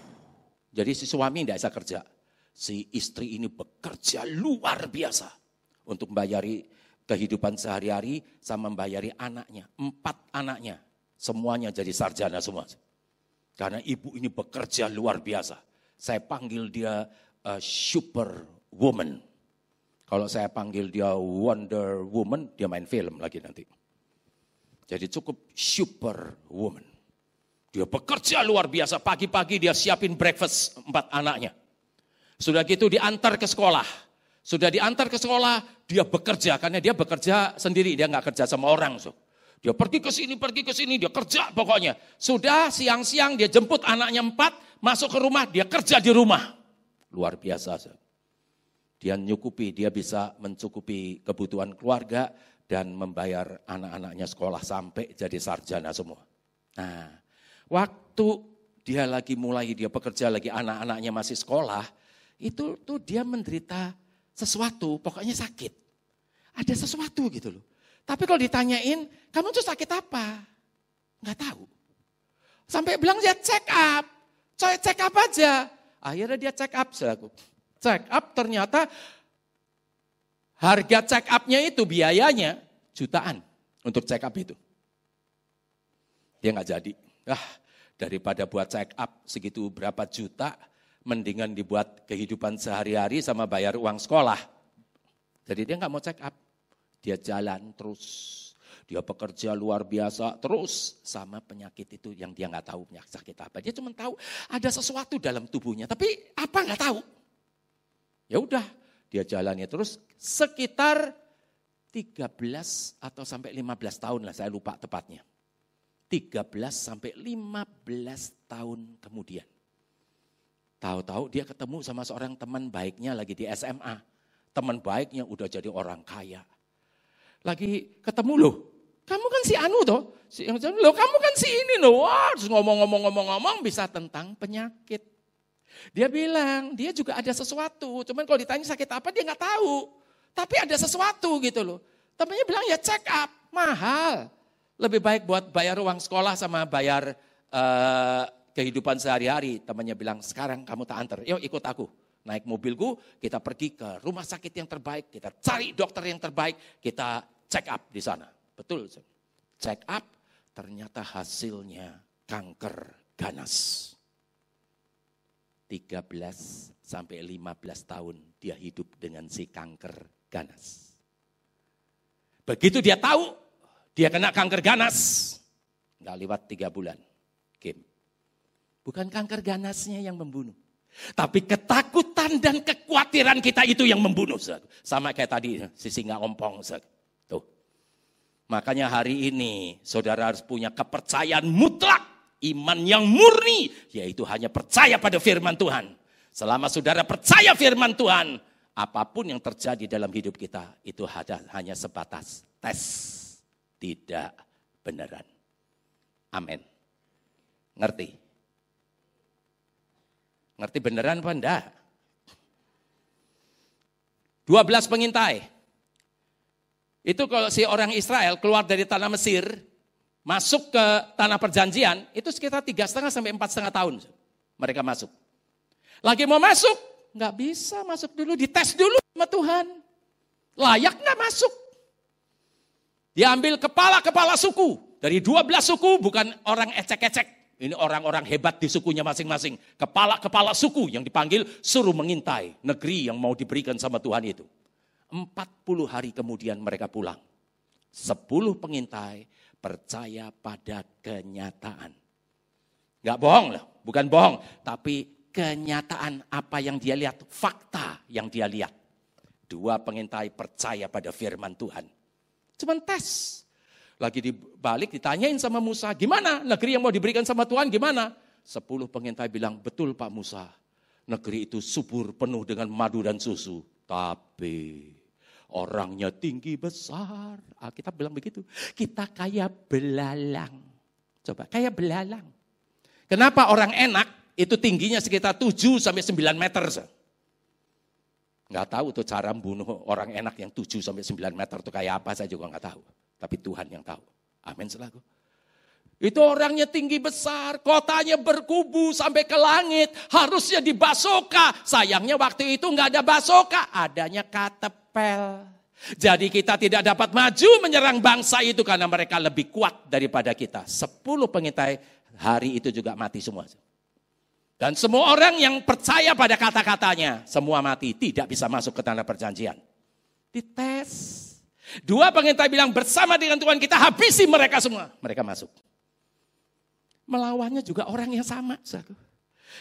Jadi si suami tidak bisa kerja. Si istri ini bekerja luar biasa untuk membayari kehidupan sehari-hari sama membayari anaknya. Empat anaknya, semuanya jadi sarjana semua. Karena ibu ini bekerja luar biasa. Saya panggil dia a super woman. Kalau saya panggil dia Wonder Woman, dia main film lagi nanti. Jadi cukup super woman. Dia bekerja luar biasa. Pagi-pagi dia siapin breakfast empat anaknya. Sudah gitu diantar ke sekolah. Sudah diantar ke sekolah, dia bekerja. Karena dia bekerja sendiri, dia nggak kerja sama orang. So. Dia pergi ke sini, pergi ke sini, dia kerja pokoknya. Sudah siang-siang dia jemput anaknya empat, masuk ke rumah, dia kerja di rumah. Luar biasa. Dia nyukupi, dia bisa mencukupi kebutuhan keluarga dan membayar anak-anaknya sekolah sampai jadi sarjana semua. Nah, Waktu dia lagi mulai dia bekerja lagi anak-anaknya masih sekolah, itu tuh dia menderita sesuatu, pokoknya sakit. Ada sesuatu gitu loh. Tapi kalau ditanyain, kamu tuh sakit apa? Nggak tahu. Sampai bilang dia check up. Check up aja. Akhirnya dia check up selaku. Check up ternyata harga check upnya itu biayanya jutaan untuk check up itu. Dia nggak jadi. Ah, daripada buat check up segitu berapa juta, mendingan dibuat kehidupan sehari-hari sama bayar uang sekolah. Jadi dia nggak mau check up, dia jalan terus, dia bekerja luar biasa terus sama penyakit itu yang dia nggak tahu penyakit sakit apa. Dia cuma tahu ada sesuatu dalam tubuhnya, tapi apa nggak tahu. Ya udah, dia jalannya terus sekitar 13 atau sampai 15 tahun lah, saya lupa tepatnya. 13 sampai 15 tahun kemudian. Tahu-tahu dia ketemu sama seorang teman baiknya lagi di SMA. Teman baiknya udah jadi orang kaya. Lagi ketemu loh, kamu kan si Anu toh. Si, loh kamu kan si ini loh. Wah, terus ngomong-ngomong-ngomong-ngomong bisa tentang penyakit. Dia bilang, dia juga ada sesuatu. Cuman kalau ditanya sakit apa dia nggak tahu. Tapi ada sesuatu gitu loh. Temannya bilang ya check up, mahal. Lebih baik buat bayar uang sekolah sama bayar uh, kehidupan sehari-hari. Temannya bilang, sekarang kamu tak antar, yuk ikut aku. Naik mobilku, kita pergi ke rumah sakit yang terbaik, kita cari dokter yang terbaik, kita check up di sana. Betul, check up ternyata hasilnya kanker ganas. 13 sampai 15 tahun dia hidup dengan si kanker ganas. Begitu dia tahu dia kena kanker ganas. Nggak lewat tiga bulan. Game. Bukan kanker ganasnya yang membunuh. Tapi ketakutan dan kekhawatiran kita itu yang membunuh. Sama kayak tadi, si singa ompong. Tuh. Makanya hari ini saudara harus punya kepercayaan mutlak. Iman yang murni, yaitu hanya percaya pada firman Tuhan. Selama saudara percaya firman Tuhan, apa pun yang terjadi dalam hidup kita, itu hanya sebatas tes tidak beneran. Amin. Ngerti? Ngerti beneran apa enggak? 12 pengintai. Itu kalau si orang Israel keluar dari tanah Mesir, masuk ke tanah perjanjian itu sekitar tiga setengah sampai empat setengah tahun mereka masuk. Lagi mau masuk, nggak bisa masuk dulu, dites dulu sama Tuhan. Layak nggak masuk? Diambil kepala-kepala suku. Dari 12 suku bukan orang ecek-ecek. Ini orang-orang hebat di sukunya masing-masing. Kepala-kepala suku yang dipanggil suruh mengintai negeri yang mau diberikan sama Tuhan itu. 40 hari kemudian mereka pulang. 10 pengintai percaya pada kenyataan. Gak bohong loh, bukan bohong. Tapi kenyataan apa yang dia lihat, fakta yang dia lihat. Dua pengintai percaya pada firman Tuhan. Cuman tes. Lagi dibalik ditanyain sama Musa, gimana negeri yang mau diberikan sama Tuhan gimana? Sepuluh pengintai bilang, betul Pak Musa. Negeri itu subur penuh dengan madu dan susu. Tapi orangnya tinggi besar. Kita bilang begitu. Kita kayak belalang. Coba, kayak belalang. Kenapa orang enak itu tingginya sekitar 7 sampai 9 meter. Nggak tahu tuh cara membunuh orang enak yang 7 sampai 9 meter itu kayak apa saya juga nggak tahu. Tapi Tuhan yang tahu. Amin selaku. Itu orangnya tinggi besar, kotanya berkubu sampai ke langit, harusnya di basoka. Sayangnya waktu itu nggak ada basoka, adanya katepel. Jadi kita tidak dapat maju menyerang bangsa itu karena mereka lebih kuat daripada kita. Sepuluh pengintai hari itu juga mati semua. Dan semua orang yang percaya pada kata-katanya, semua mati, tidak bisa masuk ke tanah perjanjian. Dites. Dua pengintai bilang bersama dengan Tuhan kita habisi mereka semua. Mereka masuk. Melawannya juga orang yang sama.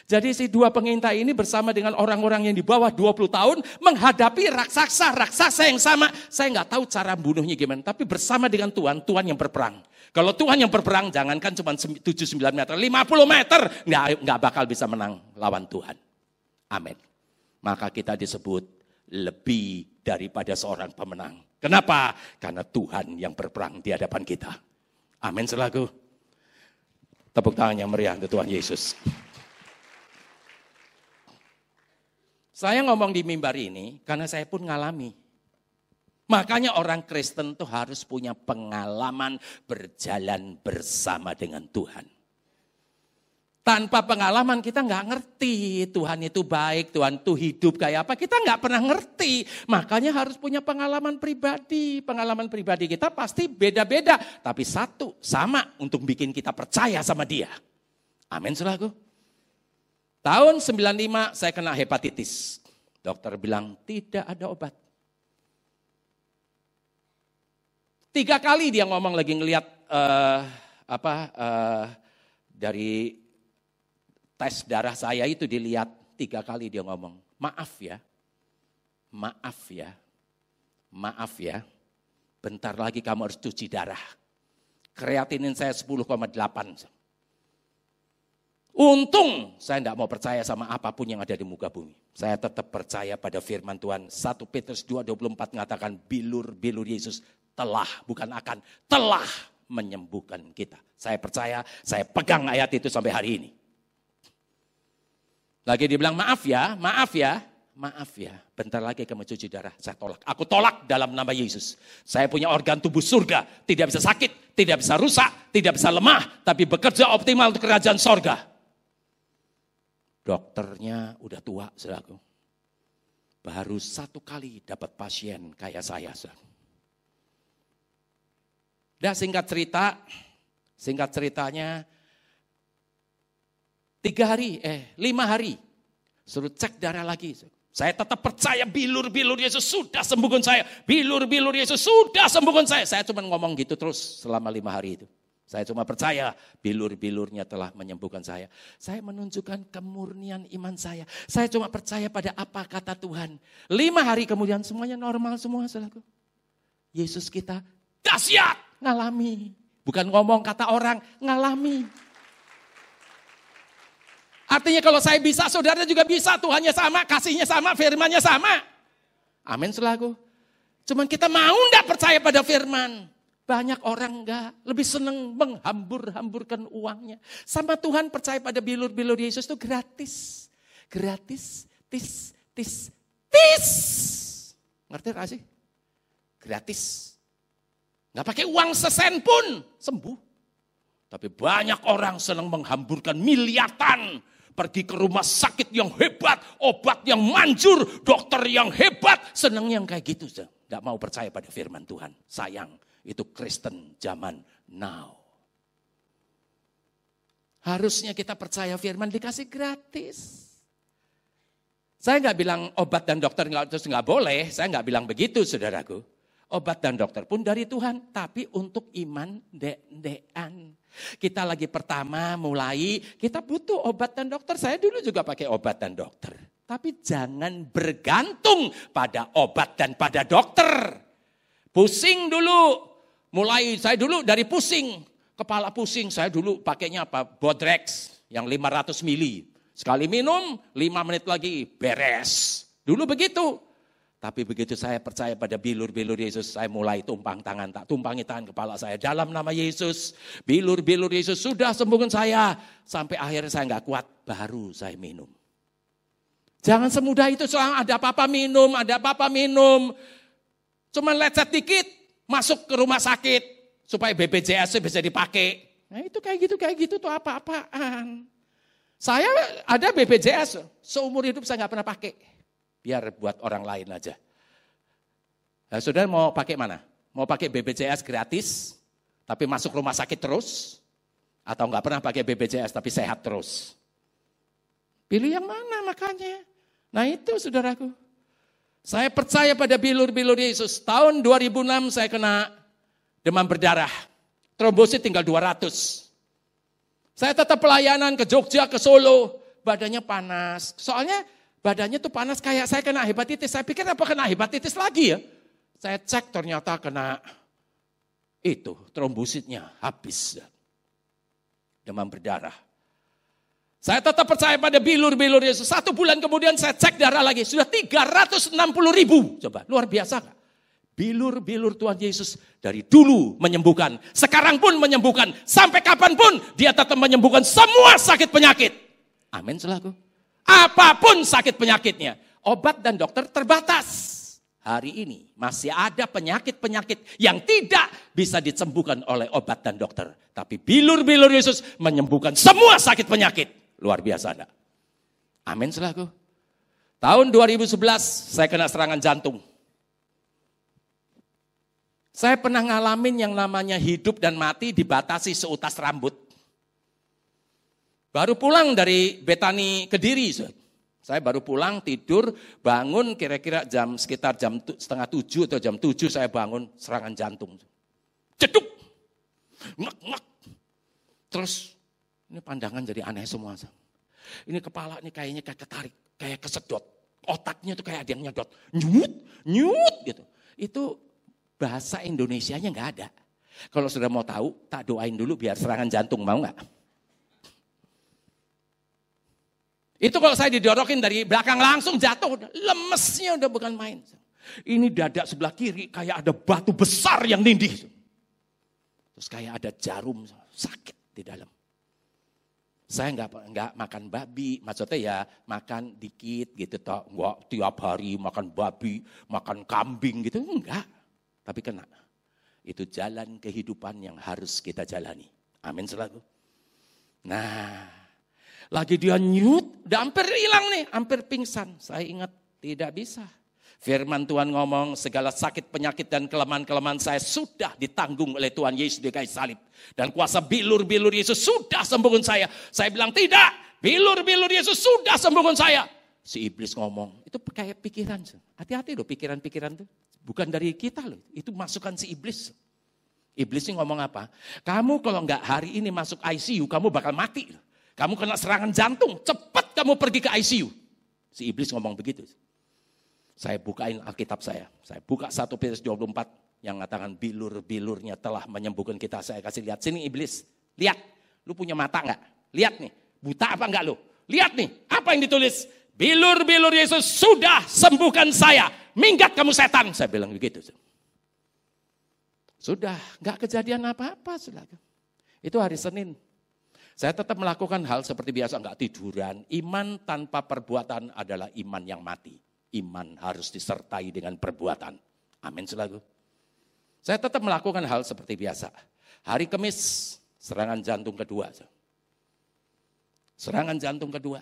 Jadi si dua pengintai ini bersama dengan orang-orang yang di bawah 20 tahun menghadapi raksasa-raksasa yang sama. Saya nggak tahu cara bunuhnya gimana, tapi bersama dengan Tuhan, Tuhan yang berperang. Kalau Tuhan yang berperang, jangankan cuma 7-9 meter, 50 meter, nggak, nggak bakal bisa menang lawan Tuhan. Amin. Maka kita disebut lebih daripada seorang pemenang. Kenapa? Karena Tuhan yang berperang di hadapan kita. Amin selaku. Tepuk tangan yang meriah untuk Tuhan Yesus. Saya ngomong di mimbar ini karena saya pun ngalami. Makanya orang Kristen tuh harus punya pengalaman berjalan bersama dengan Tuhan. Tanpa pengalaman kita nggak ngerti Tuhan itu baik, Tuhan itu hidup kayak apa. Kita nggak pernah ngerti. Makanya harus punya pengalaman pribadi. Pengalaman pribadi kita pasti beda-beda. Tapi satu, sama untuk bikin kita percaya sama dia. Amin selaku. Tahun 95 saya kena hepatitis. Dokter bilang tidak ada obat. Tiga kali dia ngomong lagi ngelihat uh, apa uh, dari tes darah saya itu dilihat tiga kali dia ngomong maaf ya, maaf ya, maaf ya. Bentar lagi kamu harus cuci darah. Kreatinin saya 10,8. Untung saya tidak mau percaya sama apa pun yang ada di muka bumi. Saya tetap percaya pada firman Tuhan. 1 Petrus 2.24 mengatakan bilur-bilur Yesus telah, bukan akan, telah menyembuhkan kita. Saya percaya, saya pegang ayat itu sampai hari ini. Lagi dibilang maaf ya, maaf ya, maaf ya, bentar lagi kamu cuci darah, saya tolak. Aku tolak dalam nama Yesus. Saya punya organ tubuh surga, tidak bisa sakit, tidak bisa rusak, tidak bisa lemah, tapi bekerja optimal untuk kerajaan sorga. Dokternya udah tua, saudaraku. Baru satu kali dapat pasien kayak saya, saudara. Dan singkat cerita, singkat ceritanya, tiga hari, eh lima hari, suruh cek darah lagi. Saya tetap percaya bilur-bilur Yesus sudah sembuhkan saya. Bilur-bilur Yesus sudah sembuhkan saya. Saya cuma ngomong gitu terus selama lima hari itu. Saya cuma percaya bilur-bilurnya telah menyembuhkan saya. Saya menunjukkan kemurnian iman saya. Saya cuma percaya pada apa kata Tuhan. Lima hari kemudian semuanya normal semua. Saudaraku. Yesus kita dahsyat ngalami. Bukan ngomong kata orang, ngalami. Artinya kalau saya bisa, saudara juga bisa. Tuhannya sama, kasihnya sama, firmannya sama. Amin selaku. Cuman kita mau enggak percaya pada firman. Banyak orang enggak, lebih senang menghambur-hamburkan uangnya. Sama Tuhan percaya pada bilur-bilur Yesus itu gratis. Gratis, tis, tis, tis. Ngerti gak sih? Gratis. Nggak pakai uang sesen pun sembuh. Tapi banyak orang senang menghamburkan miliatan. Pergi ke rumah sakit yang hebat, obat yang manjur, dokter yang hebat. Senang yang kayak gitu. Tidak mau percaya pada firman Tuhan. Sayang, itu Kristen zaman now. Harusnya kita percaya firman dikasih gratis. Saya nggak bilang obat dan dokter nggak terus nggak boleh. Saya nggak bilang begitu, saudaraku. Obat dan dokter pun dari Tuhan, tapi untuk iman dek-dekan. Kita lagi pertama mulai, kita butuh obat dan dokter. Saya dulu juga pakai obat dan dokter. Tapi jangan bergantung pada obat dan pada dokter. Pusing dulu. Mulai saya dulu dari pusing. Kepala pusing, saya dulu pakainya apa? Bodrex yang 500 mili. Sekali minum, 5 menit lagi beres. Dulu begitu. Tapi begitu saya percaya pada bilur-bilur Yesus, saya mulai tumpang tangan, tak tumpangi tangan kepala saya. Dalam nama Yesus, bilur-bilur Yesus sudah sembuhkan saya. Sampai akhirnya saya nggak kuat, baru saya minum. Jangan semudah itu, soal ada apa-apa minum, ada apa-apa minum. Cuman lecet dikit, masuk ke rumah sakit, supaya BPJS bisa dipakai. Nah itu kayak gitu, kayak gitu tuh apa-apaan. Saya ada BPJS, seumur hidup saya nggak pernah pakai. Biar buat orang lain aja. Nah, saudara mau pakai mana? Mau pakai BPJS gratis, tapi masuk rumah sakit terus? Atau nggak pernah pakai BPJS tapi sehat terus? Pilih yang mana makanya? Nah itu saudaraku. Saya percaya pada bilur-bilur Yesus. Tahun 2006 saya kena demam berdarah. Trombosit tinggal 200. Saya tetap pelayanan ke Jogja, ke Solo, badannya panas. Soalnya badannya tuh panas kayak saya kena hepatitis. Saya pikir apa kena hepatitis lagi ya? Saya cek ternyata kena itu trombositnya habis. Demam berdarah. Saya tetap percaya pada bilur-bilur Yesus. Satu bulan kemudian saya cek darah lagi. Sudah 360 ribu. Coba, luar biasa gak? Bilur-bilur Tuhan Yesus dari dulu menyembuhkan, sekarang pun menyembuhkan, sampai kapan pun dia tetap menyembuhkan semua sakit penyakit. Amin selaku. Apa pun sakit penyakitnya, obat dan dokter terbatas. Hari ini masih ada penyakit-penyakit yang tidak bisa disembuhkan oleh obat dan dokter. Tapi bilur-bilur Yesus menyembuhkan semua sakit penyakit. Luar biasa ada. Amin selaku. Tahun 2011 saya kena serangan jantung. Saya pernah ngalamin yang namanya hidup dan mati dibatasi seutas rambut. Baru pulang dari Betani Kediri. Saya baru pulang tidur, bangun kira-kira jam sekitar jam setengah tujuh atau jam tujuh saya bangun serangan jantung. Ceduk, ngak ngak. Terus ini pandangan jadi aneh semua. Ini kepala ini kayaknya kayak ketarik, kayak kesedot. Otaknya tuh kayak ada yang nyedot. Nyut, nyut gitu. Itu bahasa Indonesianya nggak ada. Kalau sudah mau tahu, tak doain dulu biar serangan jantung, mau nggak? Itu kalau saya didorokin dari belakang langsung jatuh, lemesnya udah bukan main. Ini dada sebelah kiri kayak ada batu besar yang nindih. Terus kayak ada jarum sakit di dalam. Saya nggak nggak makan babi, maksudnya ya makan dikit gitu toh, nggak tiap hari makan babi, makan kambing gitu, enggak tapi kena. Itu jalan kehidupan yang harus kita jalani. Amin selalu. Nah, lagi dia nyut, udah hampir hilang nih, hampir pingsan. Saya ingat tidak bisa. Firman Tuhan ngomong segala sakit, penyakit dan kelemahan-kelemahan saya sudah ditanggung oleh Tuhan Yesus di kayu salib. Dan kuasa bilur-bilur Yesus sudah sembuhkan saya. Saya bilang tidak, bilur-bilur Yesus sudah sembuhkan saya. Si iblis ngomong, itu kayak pikiran. Hati-hati loh pikiran-pikiran tuh. Bukan dari kita loh, itu masukan si iblis. Iblis ini ngomong apa? Kamu kalau nggak hari ini masuk ICU, kamu bakal mati. Kamu kena serangan jantung, cepat kamu pergi ke ICU. Si iblis ngomong begitu. Saya bukain Alkitab saya. Saya buka 1 Petrus 24 yang mengatakan bilur-bilurnya telah menyembuhkan kita. Saya kasih lihat, sini iblis. Lihat, lu punya mata nggak? Lihat nih, buta apa enggak lu? Lihat nih, apa yang ditulis? Bilur-bilur Yesus sudah sembuhkan saya minggat kamu setan. Saya bilang begitu. Sudah, nggak kejadian apa-apa. Itu hari Senin. Saya tetap melakukan hal seperti biasa, nggak tiduran. Iman tanpa perbuatan adalah iman yang mati. Iman harus disertai dengan perbuatan. Amin selalu. Saya tetap melakukan hal seperti biasa. Hari Kamis Serangan jantung kedua. Serangan jantung kedua.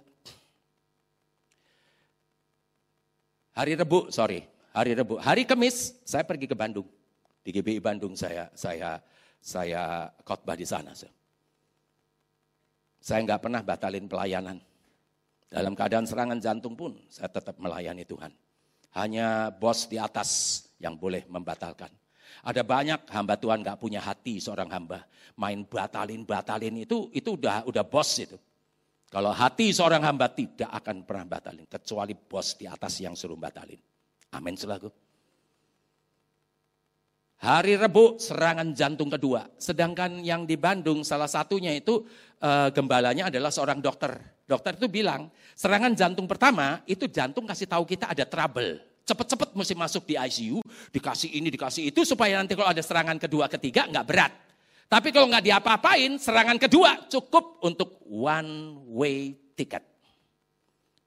Hari Rebu, sorry, hari Rebu. Hari Kamis saya pergi ke Bandung. Di GBI Bandung saya saya saya khotbah di sana. Saya nggak pernah batalin pelayanan. Dalam keadaan serangan jantung pun saya tetap melayani Tuhan. Hanya bos di atas yang boleh membatalkan. Ada banyak hamba Tuhan nggak punya hati seorang hamba. Main batalin-batalin itu itu udah udah bos itu. Kalau hati seorang hamba tidak akan pernah batalin. Kecuali bos di atas yang suruh batalin. Amin selaku. Hari Rebu serangan jantung kedua. Sedangkan yang di Bandung salah satunya itu e, gembalanya adalah seorang dokter. Dokter itu bilang serangan jantung pertama itu jantung kasih tahu kita ada trouble. Cepet-cepet mesti masuk di ICU, dikasih ini, dikasih itu supaya nanti kalau ada serangan kedua, ketiga nggak berat. Tapi kalau nggak diapa-apain, serangan kedua cukup untuk one way ticket.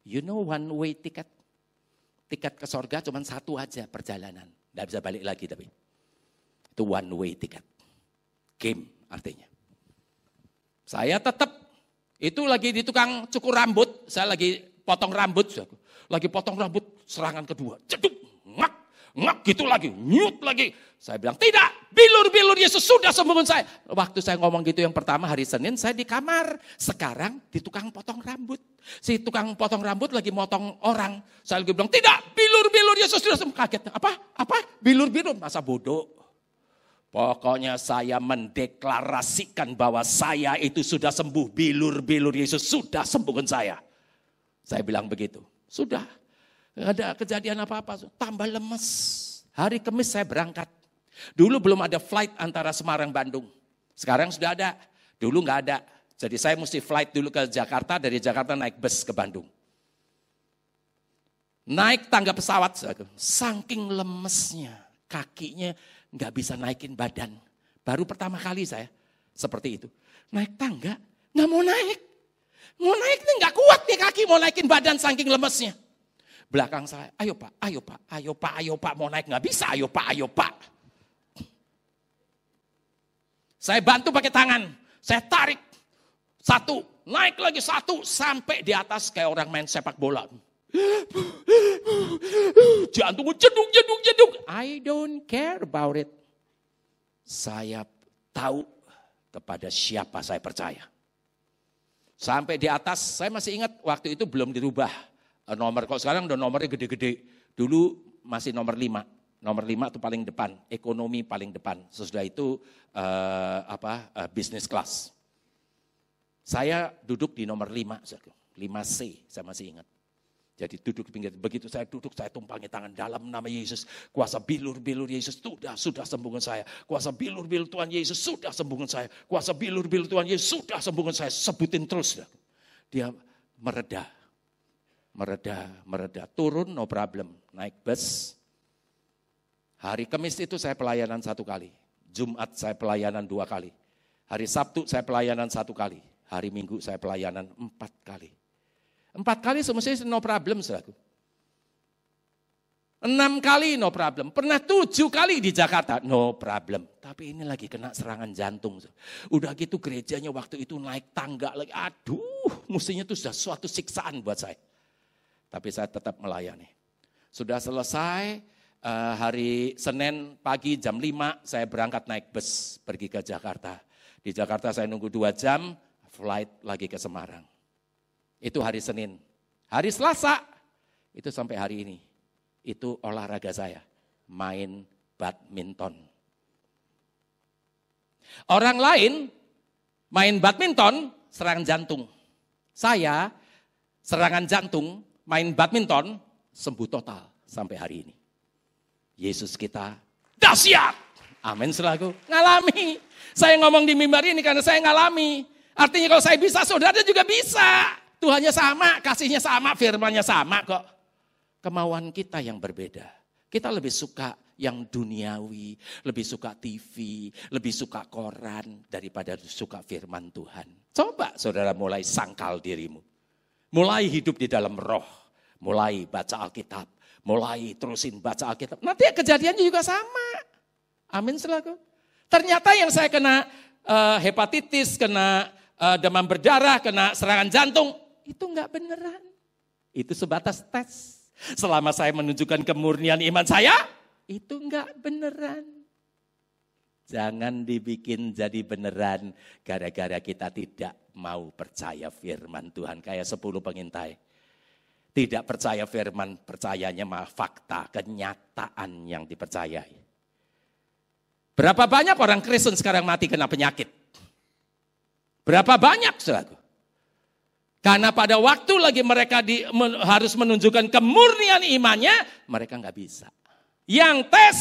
You know one way ticket? Tiket ke sorga cuma satu aja perjalanan. Nggak bisa balik lagi tapi. Itu one way ticket. Game artinya. Saya tetap, itu lagi di tukang cukur rambut, saya lagi potong rambut. Lagi potong rambut, serangan kedua. Ceduk, ngak, ngak gitu lagi, nyut lagi. Saya bilang, tidak, bilur-bilur Yesus sudah sembuhin saya. Waktu saya ngomong gitu yang pertama hari Senin, saya di kamar. Sekarang di tukang potong rambut. Si tukang potong rambut lagi motong orang. Saya lagi bilang, tidak, bilur-bilur Yesus sudah sembuh. Kaget, apa? Apa? Bilur-bilur, masa bodoh. Pokoknya saya mendeklarasikan bahwa saya itu sudah sembuh. Bilur-bilur Yesus sudah sembuhkan saya. Saya bilang begitu. Sudah. Ada kejadian apa-apa. Tambah lemes. Hari Kamis saya berangkat. Dulu belum ada flight antara Semarang Bandung. Sekarang sudah ada. Dulu nggak ada. Jadi saya mesti flight dulu ke Jakarta, dari Jakarta naik bus ke Bandung. Naik tangga pesawat, saking lemesnya, kakinya nggak bisa naikin badan. Baru pertama kali saya seperti itu. Naik tangga, nggak mau naik. Mau naik nih nggak kuat nih kaki mau naikin badan saking lemesnya. Belakang saya, ayo pak, ayo pak, ayo pak, ayo pak, mau naik nggak bisa, ayo pak, ayo pak. Saya bantu pakai tangan, saya tarik satu, naik lagi satu, sampai di atas kayak orang main sepak bola. Jantung jeduk, jeduk, jeduk. I don't care about it. Saya tahu kepada siapa saya percaya. Sampai di atas, saya masih ingat waktu itu belum dirubah eh, nomor. Kalau sekarang udah nomornya gede-gede. Dulu masih nomor lima. Nomor lima itu paling depan, ekonomi paling depan. Sesudah itu uh, apa uh, bisnis kelas. Saya duduk di nomor lima, lima C, saya masih ingat. Jadi duduk di pinggir. Begitu saya duduk, saya tumpangi tangan dalam nama Yesus. Kuasa bilur-bilur Yesus sudah, sudah sembuhkan saya. Kuasa bilur-bilur Tuhan Yesus sudah sembuhkan saya. Kuasa bilur-bilur Tuhan Yesus sudah sembuhkan saya. Sebutin terus. Dia mereda. Mereda, mereda. Turun, no problem. Naik bus. Hari Kamis itu saya pelayanan satu kali. Jumat saya pelayanan dua kali. Hari Sabtu saya pelayanan satu kali. Hari Minggu saya pelayanan empat kali. Empat kali semestinya no problem, saudaraku. Enam kali no problem. Pernah tujuh kali di Jakarta, no problem. Tapi ini lagi kena serangan jantung. Udah gitu gerejanya waktu itu naik tangga lagi. Aduh, mestinya itu sudah suatu siksaan buat saya. Tapi saya tetap melayani. Sudah selesai, uh, hari Senin pagi jam 5 saya berangkat naik bus pergi ke Jakarta. Di Jakarta saya nunggu dua jam, flight lagi ke Semarang. Itu hari Senin. Hari Selasa, itu sampai hari ini. Itu olahraga saya, main badminton. Orang lain main badminton, serangan jantung. Saya serangan jantung, main badminton, sembuh total sampai hari ini. Yesus kita dahsyat. Amin selaku ngalami. Saya ngomong di mimbar ini karena saya ngalami. Artinya kalau saya bisa, saudara juga bisa. Tuhannya sama, kasihnya sama, firmannya sama kok. Kemauan kita yang berbeda. Kita lebih suka yang duniawi, lebih suka TV, lebih suka koran daripada suka firman Tuhan. Coba saudara mulai sangkal dirimu. Mulai hidup di dalam roh. Mulai baca Alkitab. Mulai terusin baca Alkitab. Nanti kejadiannya juga sama. Amin selaku. Ternyata yang saya kena uh, hepatitis, kena uh, demam berdarah, kena serangan jantung. Itu enggak beneran. Itu sebatas tes. Selama saya menunjukkan kemurnian iman saya, itu enggak beneran. Jangan dibikin jadi beneran gara-gara kita tidak mau percaya firman Tuhan. Kayak sepuluh pengintai. Tidak percaya firman, percayanya mah fakta, kenyataan yang dipercayai. Berapa banyak orang Kristen sekarang mati kena penyakit? Berapa banyak, saudara? Karena pada waktu lagi mereka di, men, harus menunjukkan kemurnian imannya, mereka nggak bisa. Yang tes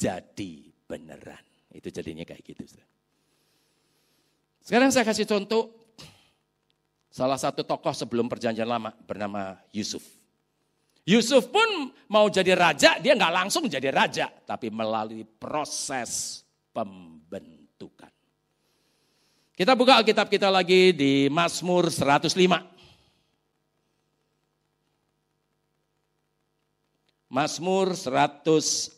jadi beneran. Itu jadinya kayak gitu. Sekarang saya kasih contoh Salah satu tokoh sebelum perjanjian lama bernama Yusuf. Yusuf pun mau jadi raja, dia nggak langsung jadi raja, tapi melalui proses pembentukan. Kita buka Alkitab kita lagi di Mazmur 105. Mazmur 105.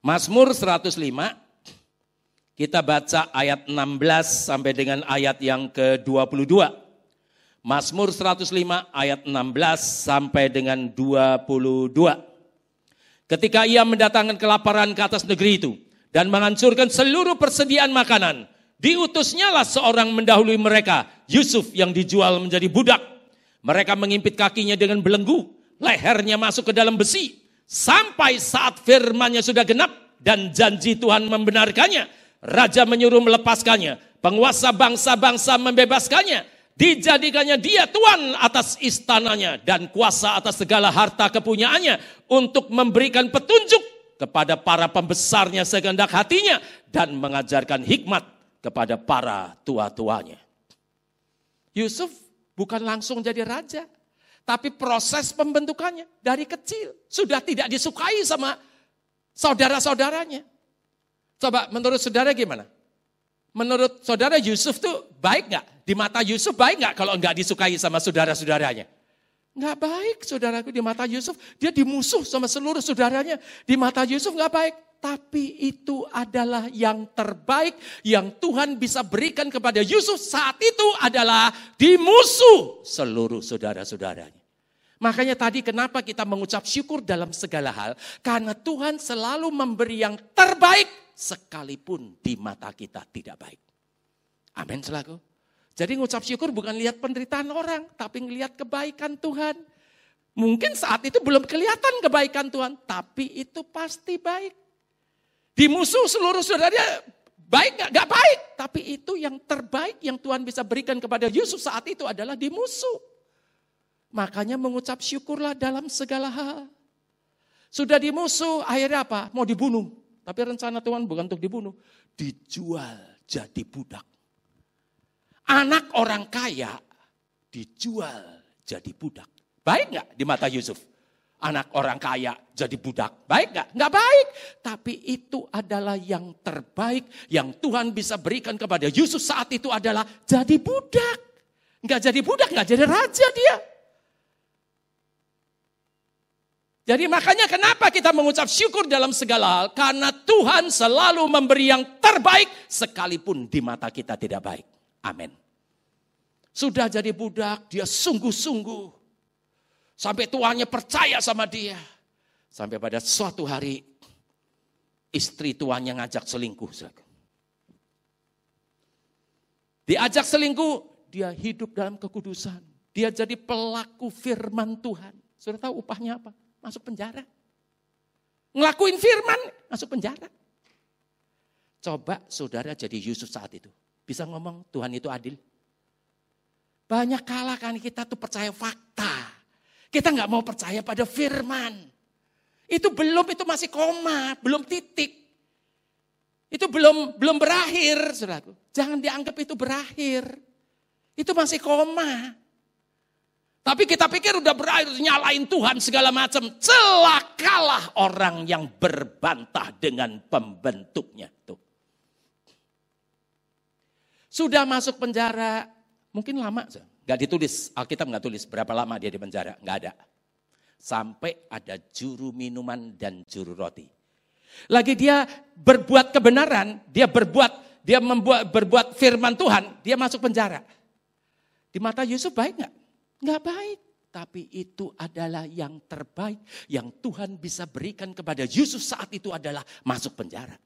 Mazmur 105 kita baca ayat 16 sampai dengan ayat yang ke-22. Mazmur 105 ayat 16 sampai dengan 22. Ketika ia mendatangkan kelaparan ke atas negeri itu dan menghancurkan seluruh persediaan makanan, diutusnyalah seorang mendahului mereka, Yusuf yang dijual menjadi budak. Mereka mengimpit kakinya dengan belenggu, lehernya masuk ke dalam besi, Sampai saat firmannya sudah genap dan janji Tuhan membenarkannya. Raja menyuruh melepaskannya. Penguasa bangsa-bangsa membebaskannya. Dijadikannya dia tuan atas istananya dan kuasa atas segala harta kepunyaannya untuk memberikan petunjuk kepada para pembesarnya segendak hatinya dan mengajarkan hikmat kepada para tua-tuanya. Yusuf bukan langsung jadi raja, tapi proses pembentukannya dari kecil sudah tidak disukai sama saudara-saudaranya. Coba menurut saudara gimana? Menurut saudara Yusuf tuh baik nggak? Di mata Yusuf baik nggak kalau nggak disukai sama saudara-saudaranya? Nggak baik saudaraku di mata Yusuf. Dia dimusuh sama seluruh saudaranya. Di mata Yusuf nggak baik. Tapi itu adalah yang terbaik yang Tuhan bisa berikan kepada Yusuf saat itu adalah dimusuh seluruh saudara-saudaranya. Makanya tadi kenapa kita mengucap syukur dalam segala hal? Karena Tuhan selalu memberi yang terbaik sekalipun di mata kita tidak baik. Amin selaku. Jadi ngucap syukur bukan lihat penderitaan orang, tapi ngelihat kebaikan Tuhan. Mungkin saat itu belum kelihatan kebaikan Tuhan, tapi itu pasti baik. Di musuh seluruh saudaranya baik gak? Gak baik. Tapi itu yang terbaik yang Tuhan bisa berikan kepada Yusuf saat itu adalah di musuh. Makanya mengucap syukurlah dalam segala hal. Sudah dimusuh, akhirnya apa? Mau dibunuh. Tapi rencana Tuhan bukan untuk dibunuh. Dijual jadi budak. Anak orang kaya dijual jadi budak. Baik nggak di mata Yusuf? Anak orang kaya jadi budak. Baik nggak? Nggak baik. Tapi itu adalah yang terbaik yang Tuhan bisa berikan kepada Yusuf saat itu adalah jadi budak. Nggak jadi budak, nggak jadi raja dia. Jadi makanya kenapa kita mengucap syukur dalam segala hal? Karena Tuhan selalu memberi yang terbaik sekalipun di mata kita tidak baik. Amin. Sudah jadi budak, dia sungguh-sungguh. Sampai tuannya percaya sama dia. Sampai pada suatu hari istri tuannya ngajak selingkuh. Diajak selingkuh, dia hidup dalam kekudusan. Dia jadi pelaku firman Tuhan. Sudah tahu upahnya apa? Masuk penjara. Ngelakuin firman, masuk penjara. Coba saudara jadi Yusuf saat itu. Bisa ngomong Tuhan itu adil. Banyak kalah kan kita tuh percaya fakta. Kita nggak mau percaya pada firman. Itu belum, itu masih koma, belum titik. Itu belum belum berakhir, saudaraku. Jangan dianggap itu berakhir. Itu masih koma. Tapi kita pikir udah berakhir nyalain Tuhan segala macam. Celakalah orang yang berbantah dengan pembentuknya. Tuh. Sudah masuk penjara, mungkin lama Gak ditulis, Alkitab nggak tulis berapa lama dia di penjara, nggak ada. Sampai ada juru minuman dan juru roti. Lagi dia berbuat kebenaran, dia berbuat, dia membuat berbuat firman Tuhan, dia masuk penjara. Di mata Yusuf baik nggak? Nggak baik. Tapi itu adalah yang terbaik yang Tuhan bisa berikan kepada Yusuf saat itu adalah masuk penjara.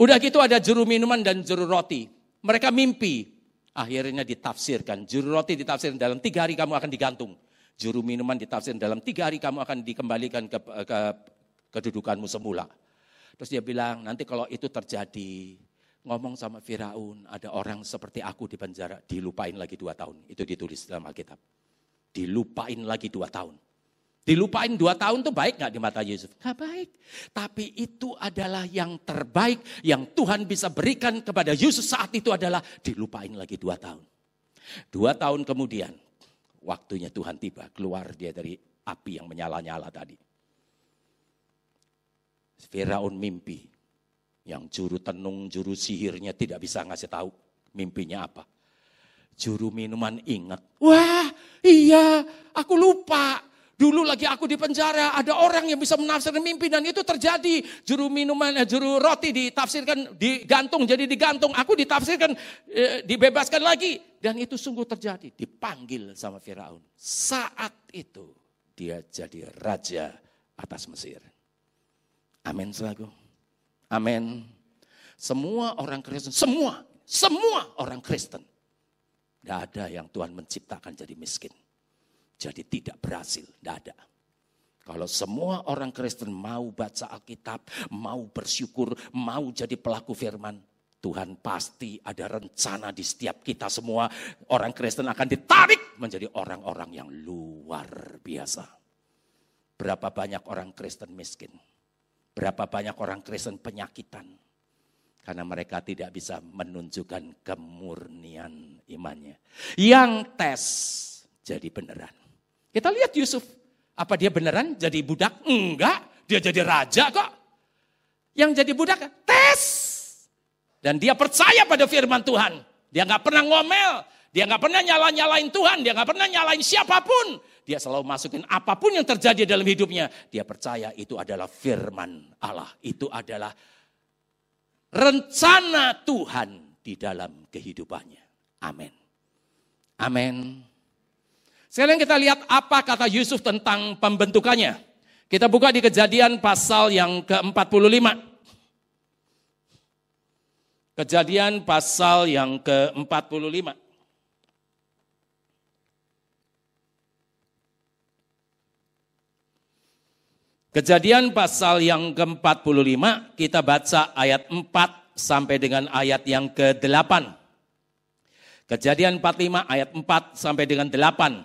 Udah gitu ada juru minuman dan juru roti. Mereka mimpi. Akhirnya ditafsirkan. Juru roti ditafsirkan dalam tiga hari kamu akan digantung. Juru minuman ditafsirkan dalam tiga hari kamu akan dikembalikan ke, ke kedudukanmu semula. Terus dia bilang, nanti kalau itu terjadi, ngomong sama Firaun, ada orang seperti aku di penjara, dilupain lagi dua tahun. Itu ditulis dalam Alkitab. Dilupain lagi dua tahun. Dilupain dua tahun tuh baik gak di mata Yusuf? Gak baik. Tapi itu adalah yang terbaik yang Tuhan bisa berikan kepada Yusuf saat itu adalah dilupain lagi dua tahun. Dua tahun kemudian, waktunya Tuhan tiba, keluar dia dari api yang menyala-nyala tadi. Firaun mimpi, yang juru tenung, juru sihirnya tidak bisa ngasih tahu mimpinya apa. Juru minuman ingat, wah iya aku lupa. Dulu lagi aku di penjara, ada orang yang bisa menafsirkan mimpi dan itu terjadi. Juru minuman, eh, juru roti ditafsirkan digantung, jadi digantung. Aku ditafsirkan, eh, dibebaskan lagi. Dan itu sungguh terjadi, dipanggil sama Firaun. Saat itu dia jadi raja atas Mesir. Amin selaku. Amin. Semua orang Kristen, semua, semua orang Kristen. Tidak ada yang Tuhan menciptakan jadi miskin. Jadi tidak berhasil, tidak ada. Kalau semua orang Kristen mau baca Alkitab, mau bersyukur, mau jadi pelaku firman, Tuhan pasti ada rencana di setiap kita semua. Orang Kristen akan ditarik menjadi orang-orang yang luar biasa. Berapa banyak orang Kristen miskin? Berapa banyak orang Kristen penyakitan. Karena mereka tidak bisa menunjukkan kemurnian imannya. Yang tes jadi beneran. Kita lihat Yusuf. Apa dia beneran jadi budak? Enggak. Dia jadi raja kok. Yang jadi budak tes. Dan dia percaya pada firman Tuhan. Dia nggak pernah ngomel. Dia nggak pernah nyala-nyalain Tuhan. Dia nggak pernah nyalain siapa pun. Dia selalu masukin apa pun yang terjadi dalam hidupnya. Dia percaya itu adalah firman Allah. Itu adalah rencana Tuhan di dalam kehidupannya. Amin. Amin. Sekarang kita lihat apa kata Yusuf tentang pembentukannya. Kita buka di kejadian pasal yang ke-45. Kejadian pasal yang ke-45. Kejadian pasal yang ke-45 kita baca ayat 4 sampai dengan ayat yang ke-8. Kejadian 45 ayat 4 sampai dengan 8.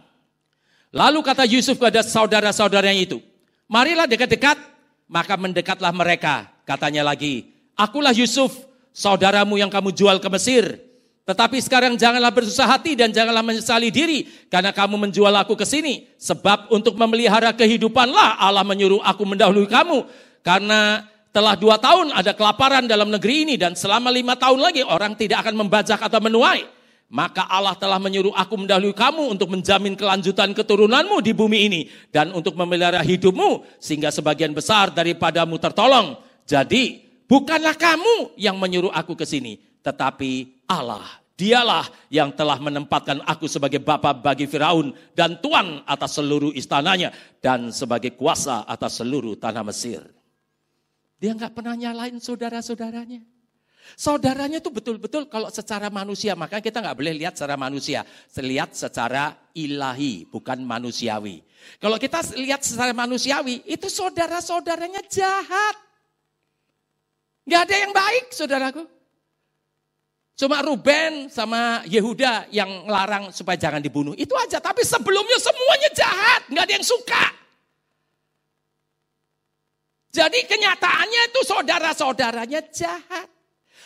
Lalu kata Yusuf kepada saudara-saudaranya itu, marilah dekat-dekat, maka mendekatlah mereka. Katanya lagi, akulah Yusuf, saudaramu yang kamu jual ke Mesir. Tetapi sekarang janganlah bersusah hati dan janganlah menyesali diri karena kamu menjual aku ke sini. Sebab untuk memelihara kehidupanlah Allah menyuruh aku mendahului kamu. Karena telah dua tahun ada kelaparan dalam negeri ini dan selama lima tahun lagi orang tidak akan membajak atau menuai. Maka Allah telah menyuruh aku mendahului kamu untuk menjamin kelanjutan keturunanmu di bumi ini. Dan untuk memelihara hidupmu sehingga sebagian besar daripadamu tertolong. Jadi bukanlah kamu yang menyuruh aku ke sini. Tetapi Allah. Dialah yang telah menempatkan aku sebagai bapa bagi Firaun dan tuan atas seluruh istananya dan sebagai kuasa atas seluruh tanah Mesir. Dia nggak pernah nyalain saudara-saudaranya. Saudaranya itu betul-betul kalau secara manusia, maka kita nggak boleh lihat secara manusia. Lihat secara ilahi, bukan manusiawi. Kalau kita lihat secara manusiawi, itu saudara-saudaranya jahat. Nggak ada yang baik, saudaraku. Cuma Ruben sama Yehuda yang larang supaya jangan dibunuh. Itu aja, tapi sebelumnya semuanya jahat, nggak ada yang suka. Jadi kenyataannya itu saudara-saudaranya jahat.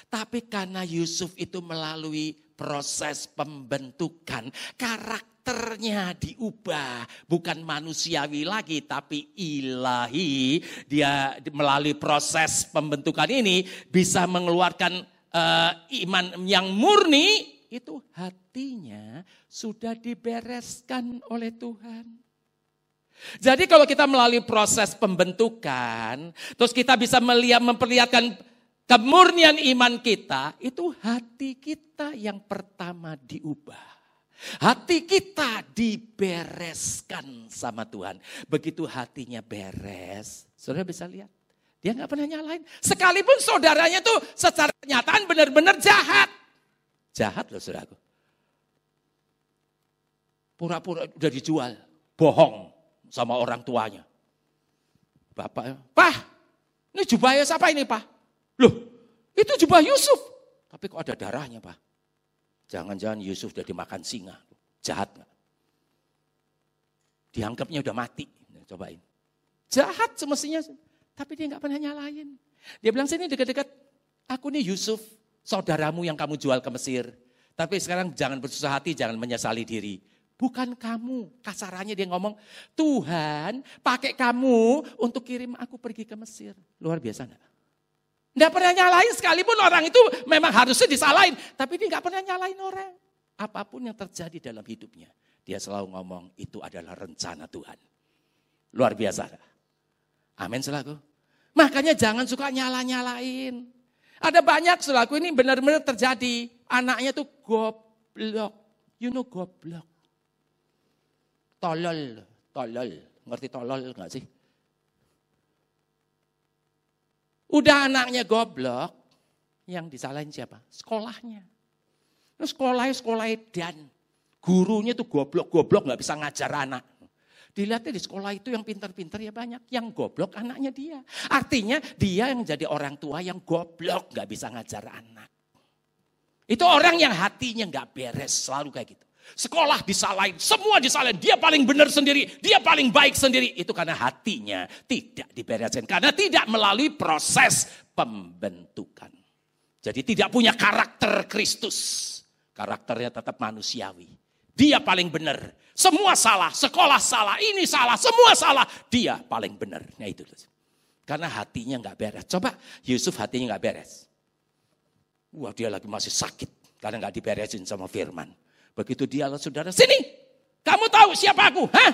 Tapi karena Yusuf itu melalui proses pembentukan, karakternya diubah. Bukan manusiawi lagi, tapi ilahi. Dia melalui proses pembentukan ini bisa mengeluarkan uh, iman yang murni itu hatinya sudah dibereskan oleh Tuhan. Jadi kalau kita melalui proses pembentukan, terus kita bisa melihat memperlihatkan kemurnian iman kita, itu hati kita yang pertama diubah. Hati kita dibereskan sama Tuhan. Begitu hatinya beres, saudara bisa lihat. Dia nggak pernah nyalain. Sekalipun saudaranya tuh secara kenyataan benar-benar jahat. Jahat loh saudaraku. Pura-pura udah dijual. Bohong sama orang tuanya. Bapak, Pak, ini jubahnya siapa ini Pak? Loh, itu jubah Yusuf. Tapi kok ada darahnya Pak? Jangan-jangan Yusuf udah dimakan singa. Jahat nggak? Dianggapnya udah mati. Cobain. Jahat semestinya. Tapi dia nggak pernah nyalain. Dia bilang sini dekat-dekat. Aku nih Yusuf, saudaramu yang kamu jual ke Mesir. Tapi sekarang jangan bersusah hati, jangan menyesali diri. Bukan kamu. Kasarannya dia ngomong, Tuhan pakai kamu untuk kirim aku pergi ke Mesir. Luar biasa enggak? Enggak pernah nyalain sekalipun orang itu memang harusnya disalahin. Tapi dia enggak pernah nyalain orang. Apa pun yang terjadi dalam hidupnya. Dia selalu ngomong itu adalah rencana Tuhan. Luar biasa. Amin selaku. Makanya jangan suka nyala-nyalain. Ada banyak selaku ini benar-benar terjadi. Anaknya tuh goblok. You know goblok tolol, tolol. Ngerti tolol enggak sih? Udah anaknya goblok, yang disalahin siapa? Sekolahnya. Sekolahnya sekolah dan gurunya tuh goblok-goblok nggak bisa ngajar anak. Dilihatnya di sekolah itu yang pintar-pintar ya banyak, yang goblok anaknya dia. Artinya dia yang jadi orang tua yang goblok nggak bisa ngajar anak. Itu orang yang hatinya nggak beres selalu kayak gitu. Sekolah disalahin, semua disalahin. Dia paling benar sendiri, dia paling baik sendiri. Itu karena hatinya tidak dibereskan. Karena tidak melalui proses pembentukan. Jadi tidak punya karakter Kristus. Karakternya tetap manusiawi. Dia paling benar. Semua salah, sekolah salah, ini salah, semua salah. Dia paling benar. Nah itu. Karena hatinya nggak beres. Coba Yusuf hatinya nggak beres. Wah dia lagi masih sakit. Karena nggak diberesin sama firman. Begitu dia saudara, sini, kamu tahu siapa aku? Hah?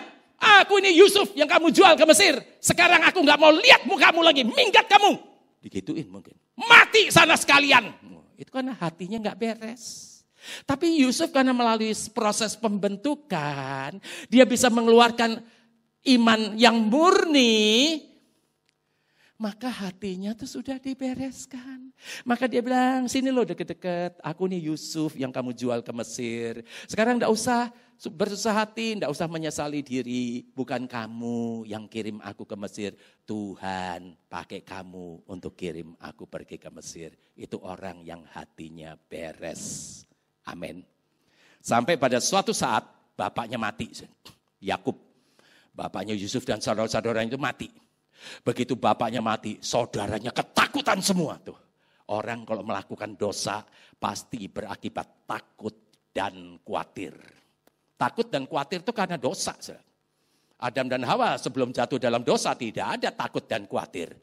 Aku ini Yusuf yang kamu jual ke Mesir. Sekarang aku nggak mau lihat mukamu lagi, minggat kamu. Digituin mungkin. Mati sana sekalian. Itu karena hatinya nggak beres. Tapi Yusuf karena melalui proses pembentukan, dia bisa mengeluarkan iman yang murni, maka hatinya tuh sudah dibereskan. Maka dia bilang, sini loh deket-deket, aku nih Yusuf yang kamu jual ke Mesir. Sekarang enggak usah bersusah hati, enggak usah menyesali diri. Bukan kamu yang kirim aku ke Mesir, Tuhan pakai kamu untuk kirim aku pergi ke Mesir. Itu orang yang hatinya beres. Amin. Sampai pada suatu saat bapaknya mati. Yakub, bapaknya Yusuf dan saudara-saudaranya itu mati. Begitu bapaknya mati, saudaranya ketakutan semua tuh. Orang kalau melakukan dosa pasti berakibat takut dan khawatir. Takut dan khawatir itu karena dosa. Adam dan Hawa sebelum jatuh dalam dosa tidak ada takut dan khawatir.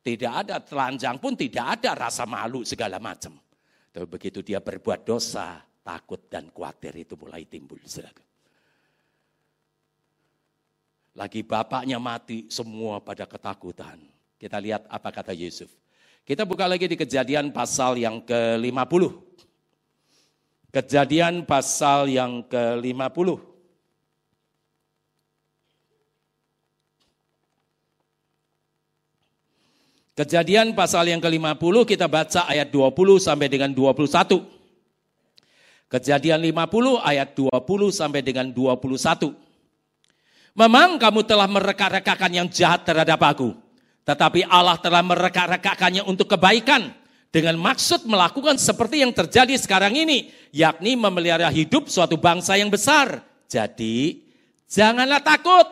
Tidak ada telanjang pun tidak ada rasa malu segala macam. Tapi begitu dia berbuat dosa, takut dan khawatir itu mulai timbul. Lagi bapaknya mati, semua pada ketakutan. Kita lihat apa kata Yusuf. Kita buka lagi di kejadian pasal yang ke-50. Kejadian pasal yang ke-50. Kejadian pasal yang ke-50 kita baca ayat 20 sampai dengan 21. Kejadian 50 ayat 20 sampai dengan 21. Memang kamu telah mereka-rekakan yang jahat terhadap aku. Tetapi Allah telah mereka-rekakannya untuk kebaikan. Dengan maksud melakukan seperti yang terjadi sekarang ini. Yakni memelihara hidup suatu bangsa yang besar. Jadi janganlah takut.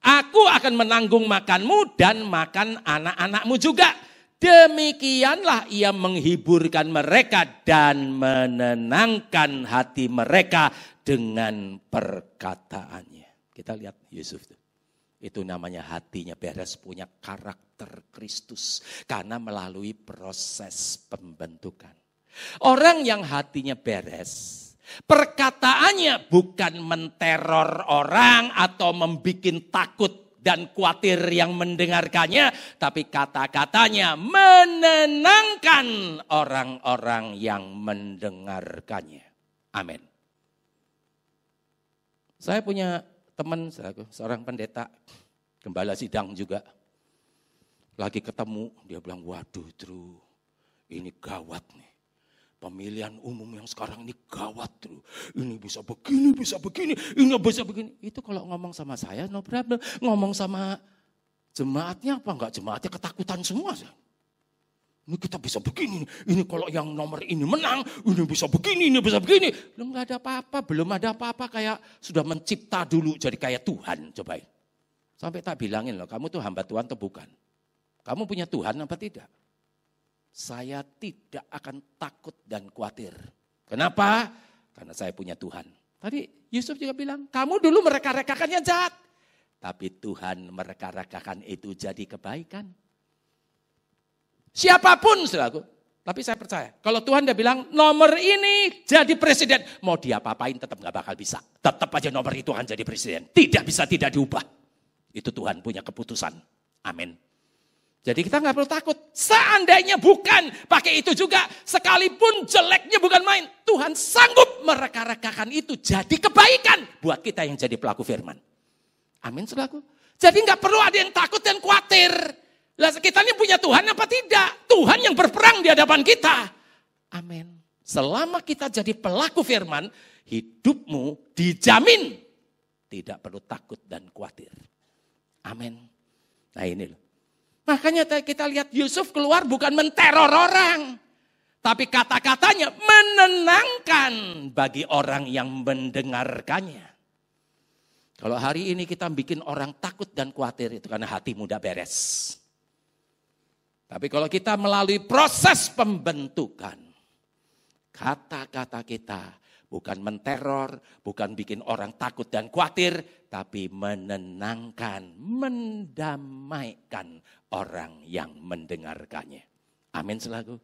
Aku akan menanggung makanmu dan makan anak-anakmu juga. Demikianlah ia menghiburkan mereka dan menenangkan hati mereka dengan perkataannya. Kita lihat Yusuf itu. Itu namanya hatinya beres punya karakter Kristus. Karena melalui proses pembentukan. Orang yang hatinya beres, Perkataannya bukan menteror orang atau membuat takut dan khawatir yang mendengarkannya, tapi kata-katanya menenangkan orang-orang yang mendengarkannya. Amin. Saya punya teman, seorang pendeta, gembala sidang juga. Lagi ketemu, dia bilang, waduh Drew, ini gawat nih. Pemilihan umum yang sekarang ini gawat Drew. Ini bisa begini, bisa begini, ini bisa begini. Itu kalau ngomong sama saya, no problem. Ngomong sama jemaatnya apa enggak? Jemaatnya ketakutan semua. Ini kita bisa begini, ini kalau yang nomor ini menang, ini bisa begini, ini bisa begini. Belum ada apa-apa, belum ada apa-apa kayak sudah mencipta dulu jadi kayak Tuhan. Cobain. Sampai tak bilangin loh, kamu tuh hamba Tuhan atau bukan? Kamu punya Tuhan apa tidak? Saya tidak akan takut dan khawatir. Kenapa? Karena saya punya Tuhan. Tadi Yusuf juga bilang, kamu dulu mereka-rekakannya jahat. Tapi Tuhan mereka-rekakan itu jadi kebaikan. Siapa pun selaku. Tapi saya percaya, kalau Tuhan dia bilang nomor ini jadi presiden. Mau dia apa-apain tetap gak bakal bisa. Tetap aja nomor itu akan jadi presiden. Tidak bisa tidak diubah. Itu Tuhan punya keputusan. Amin. Jadi kita nggak perlu takut. Seandainya bukan pakai itu juga, sekalipun jeleknya bukan main, Tuhan sanggup mereka-rekakan itu jadi kebaikan buat kita yang jadi pelaku firman. Amin selaku. Jadi nggak perlu ada yang takut dan khawatir. Lah kita ini punya Tuhan apa tidak? Tuhan yang berperang di hadapan kita. Amin. Selama kita jadi pelaku firman, hidupmu dijamin tidak perlu takut dan khawatir. Amin. Nah ini loh. Makanya kita lihat Yusuf keluar bukan menteror orang. Tapi kata-katanya menenangkan bagi orang yang mendengarkannya. Kalau hari ini kita bikin orang takut dan khawatir itu karena hati muda beres. Tapi kalau kita melalui proses pembentukan, kata-kata kita bukan menteror, bukan bikin orang takut dan khawatir, tapi menenangkan, mendamaikan orang yang mendengarkannya. Amin selaku.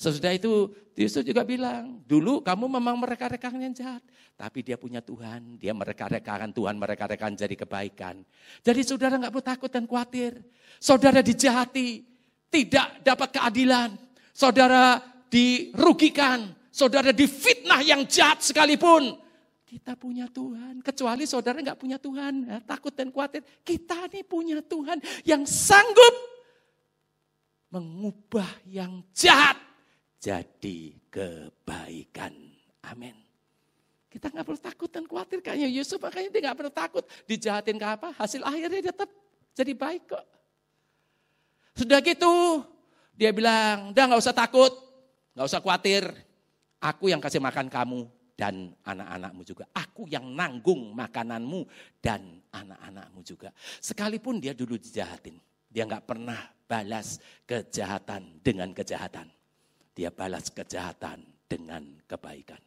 Sesudah itu Yusuf juga bilang, dulu kamu memang mereka-rekakan yang jahat. Tapi dia punya Tuhan, dia mereka-rekakan Tuhan, mereka-rekakan jadi kebaikan. Jadi saudara nggak perlu takut dan khawatir. Saudara dijahati, tidak dapat keadilan. Saudara dirugikan, saudara difitnah yang jahat sekalipun. Kita punya Tuhan, kecuali saudara nggak punya Tuhan, ya, takut dan khawatir. Kita ini punya Tuhan yang sanggup mengubah yang jahat jadi kebaikan. Amin. Kita nggak perlu takut dan khawatir kayaknya Yusuf makanya dia nggak perlu takut dijahatin ke apa hasil akhirnya dia tetap jadi baik kok. Sudah gitu dia bilang, udah nggak usah takut, nggak usah khawatir, Aku yang kasih makan kamu dan anak-anakmu juga. Aku yang nanggung makananmu dan anak-anakmu juga. Sekalipun dia dulu dijahatin. Dia nggak pernah balas kejahatan dengan kejahatan. Dia balas kejahatan dengan kebaikan.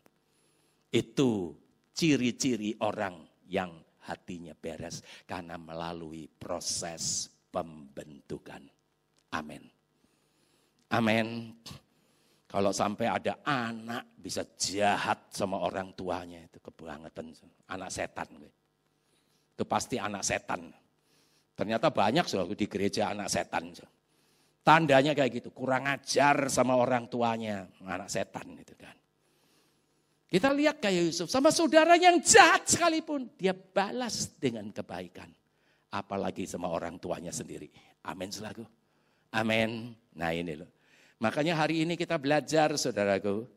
Itu ciri-ciri orang yang hatinya beres karena melalui proses pembentukan. Amin. Amin. Kalau sampai ada anak bisa jahat sama orang tuanya itu kebangetan. Anak setan. Itu pasti anak setan. Ternyata banyak soal di gereja anak setan. Tandanya kayak gitu, kurang ajar sama orang tuanya, anak setan itu kan. Kita lihat kayak Yusuf sama saudara yang jahat sekalipun, dia balas dengan kebaikan. Apalagi sama orang tuanya sendiri. Amin selaku. Amin. Nah ini loh. Makanya hari ini kita belajar saudaraku.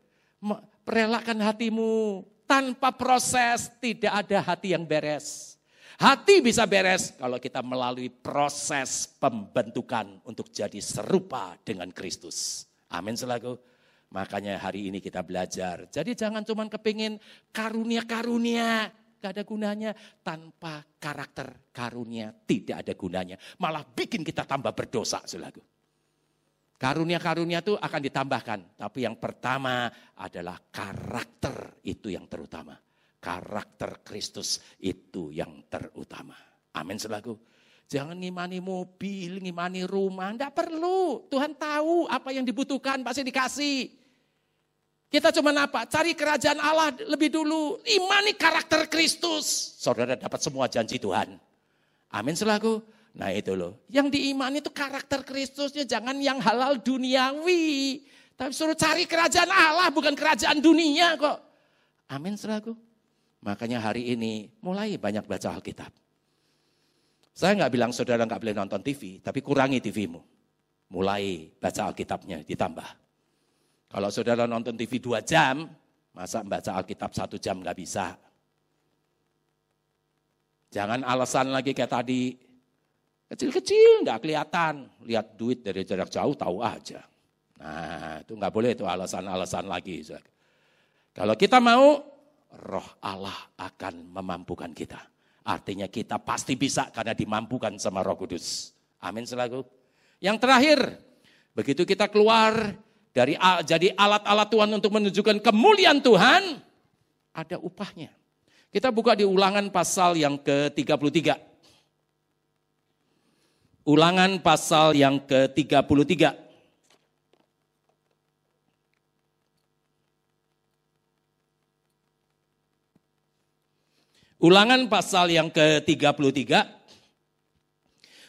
Perelakan hatimu. Tanpa proses tidak ada hati yang beres. Hati bisa beres kalau kita melalui proses pembentukan untuk jadi serupa dengan Kristus. Amin selaku. Makanya hari ini kita belajar. Jadi jangan cuma kepingin karunia-karunia. Gak ada gunanya. Tanpa karakter karunia tidak ada gunanya. Malah bikin kita tambah berdosa selaku. Karunia-karunia itu akan ditambahkan. Tapi yang pertama adalah karakter itu yang terutama. Karakter Kristus itu yang terutama. Amin selaku. Jangan ngimani mobil, ngimani rumah. Tidak perlu. Tuhan tahu apa yang dibutuhkan pasti dikasih. Kita cuma apa? Cari kerajaan Allah lebih dulu. Imani karakter Kristus. Saudara dapat semua janji Tuhan. Amin selaku. Nah itu loh. Yang diimani itu karakter Kristusnya. Jangan yang halal duniawi. Tapi suruh cari kerajaan Allah bukan kerajaan dunia kok. Amin selaku. Makanya hari ini mulai banyak baca Alkitab. Saya nggak bilang saudara nggak boleh nonton TV, tapi kurangi TV-mu. Mulai baca Alkitabnya ditambah. Kalau saudara nonton TV dua jam, masa baca Alkitab satu jam nggak bisa. Jangan alasan lagi kayak tadi, kecil-kecil nggak kelihatan, lihat duit dari jarak jauh tahu aja. Nah itu nggak boleh itu alasan-alasan lagi. Kalau kita mau, roh Allah akan memampukan kita. Artinya kita pasti bisa karena dimampukan sama roh kudus. Amin selalu. Yang terakhir, begitu kita keluar dari jadi alat-alat Tuhan untuk menunjukkan kemuliaan Tuhan, ada upahnya. Kita buka di ulangan pasal yang ke-33. Ulangan pasal yang ke-33. Ulangan pasal yang ke-33.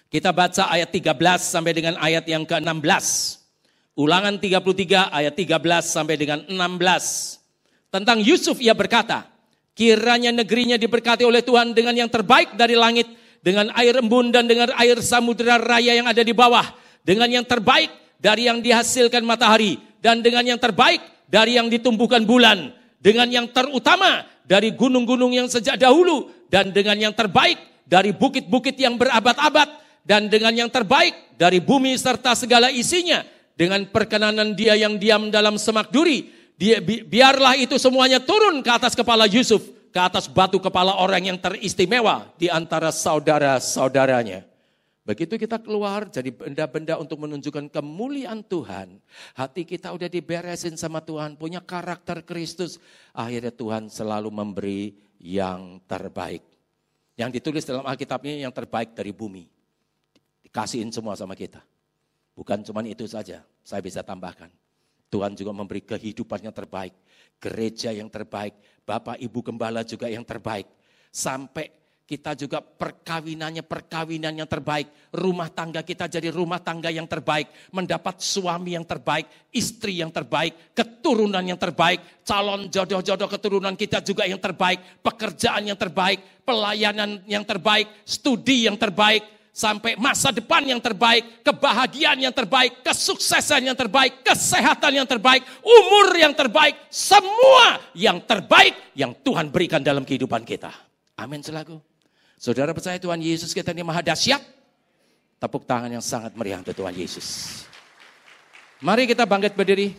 Kita baca ayat 13 sampai dengan ayat yang ke-16. Ulangan 33 ayat 13 sampai dengan 16. Tentang Yusuf ia berkata, kiranya negerinya diberkati oleh Tuhan dengan yang terbaik dari langit, dengan air embun dan dengan air samudera raya yang ada di bawah, dengan yang terbaik dari yang dihasilkan matahari, dan dengan yang terbaik dari yang ditumbuhkan bulan, dengan yang terutama dari gunung-gunung yang sejak dahulu dan dengan yang terbaik dari bukit-bukit yang berabad-abad dan dengan yang terbaik dari bumi serta segala isinya dengan perkenanan dia yang diam dalam semak duri dia, biarlah itu semuanya turun ke atas kepala Yusuf ke atas batu kepala orang yang teristimewa di antara saudara-saudaranya Begitu kita keluar jadi benda-benda untuk menunjukkan kemuliaan Tuhan. Hati kita udah diberesin sama Tuhan, punya karakter Kristus. Akhirnya Tuhan selalu memberi yang terbaik. Yang ditulis dalam Alkitabnya yang terbaik dari bumi. Dikasihin semua sama kita. Bukan cuma itu saja, saya bisa tambahkan. Tuhan juga memberi kehidupan yang terbaik. Gereja yang terbaik. Bapak Ibu Gembala juga yang terbaik. Sampai kita juga perkawinannya perkawinan yang terbaik. Rumah tangga kita jadi rumah tangga yang terbaik. Mendapat suami yang terbaik, istri yang terbaik, keturunan yang terbaik. Calon jodoh-jodoh keturunan kita juga yang terbaik. Pekerjaan yang terbaik, pelayanan yang terbaik, studi yang terbaik. Sampai masa depan yang terbaik, kebahagiaan yang terbaik, kesuksesan yang terbaik, kesehatan yang terbaik, umur yang terbaik. Semua yang terbaik yang Tuhan berikan dalam kehidupan kita. Amin selaku. Saudara percaya Tuhan Yesus kita ini maha dahsyat? Tepuk tangan yang sangat meriah untuk Tuhan Yesus. Mari kita bangkit berdiri.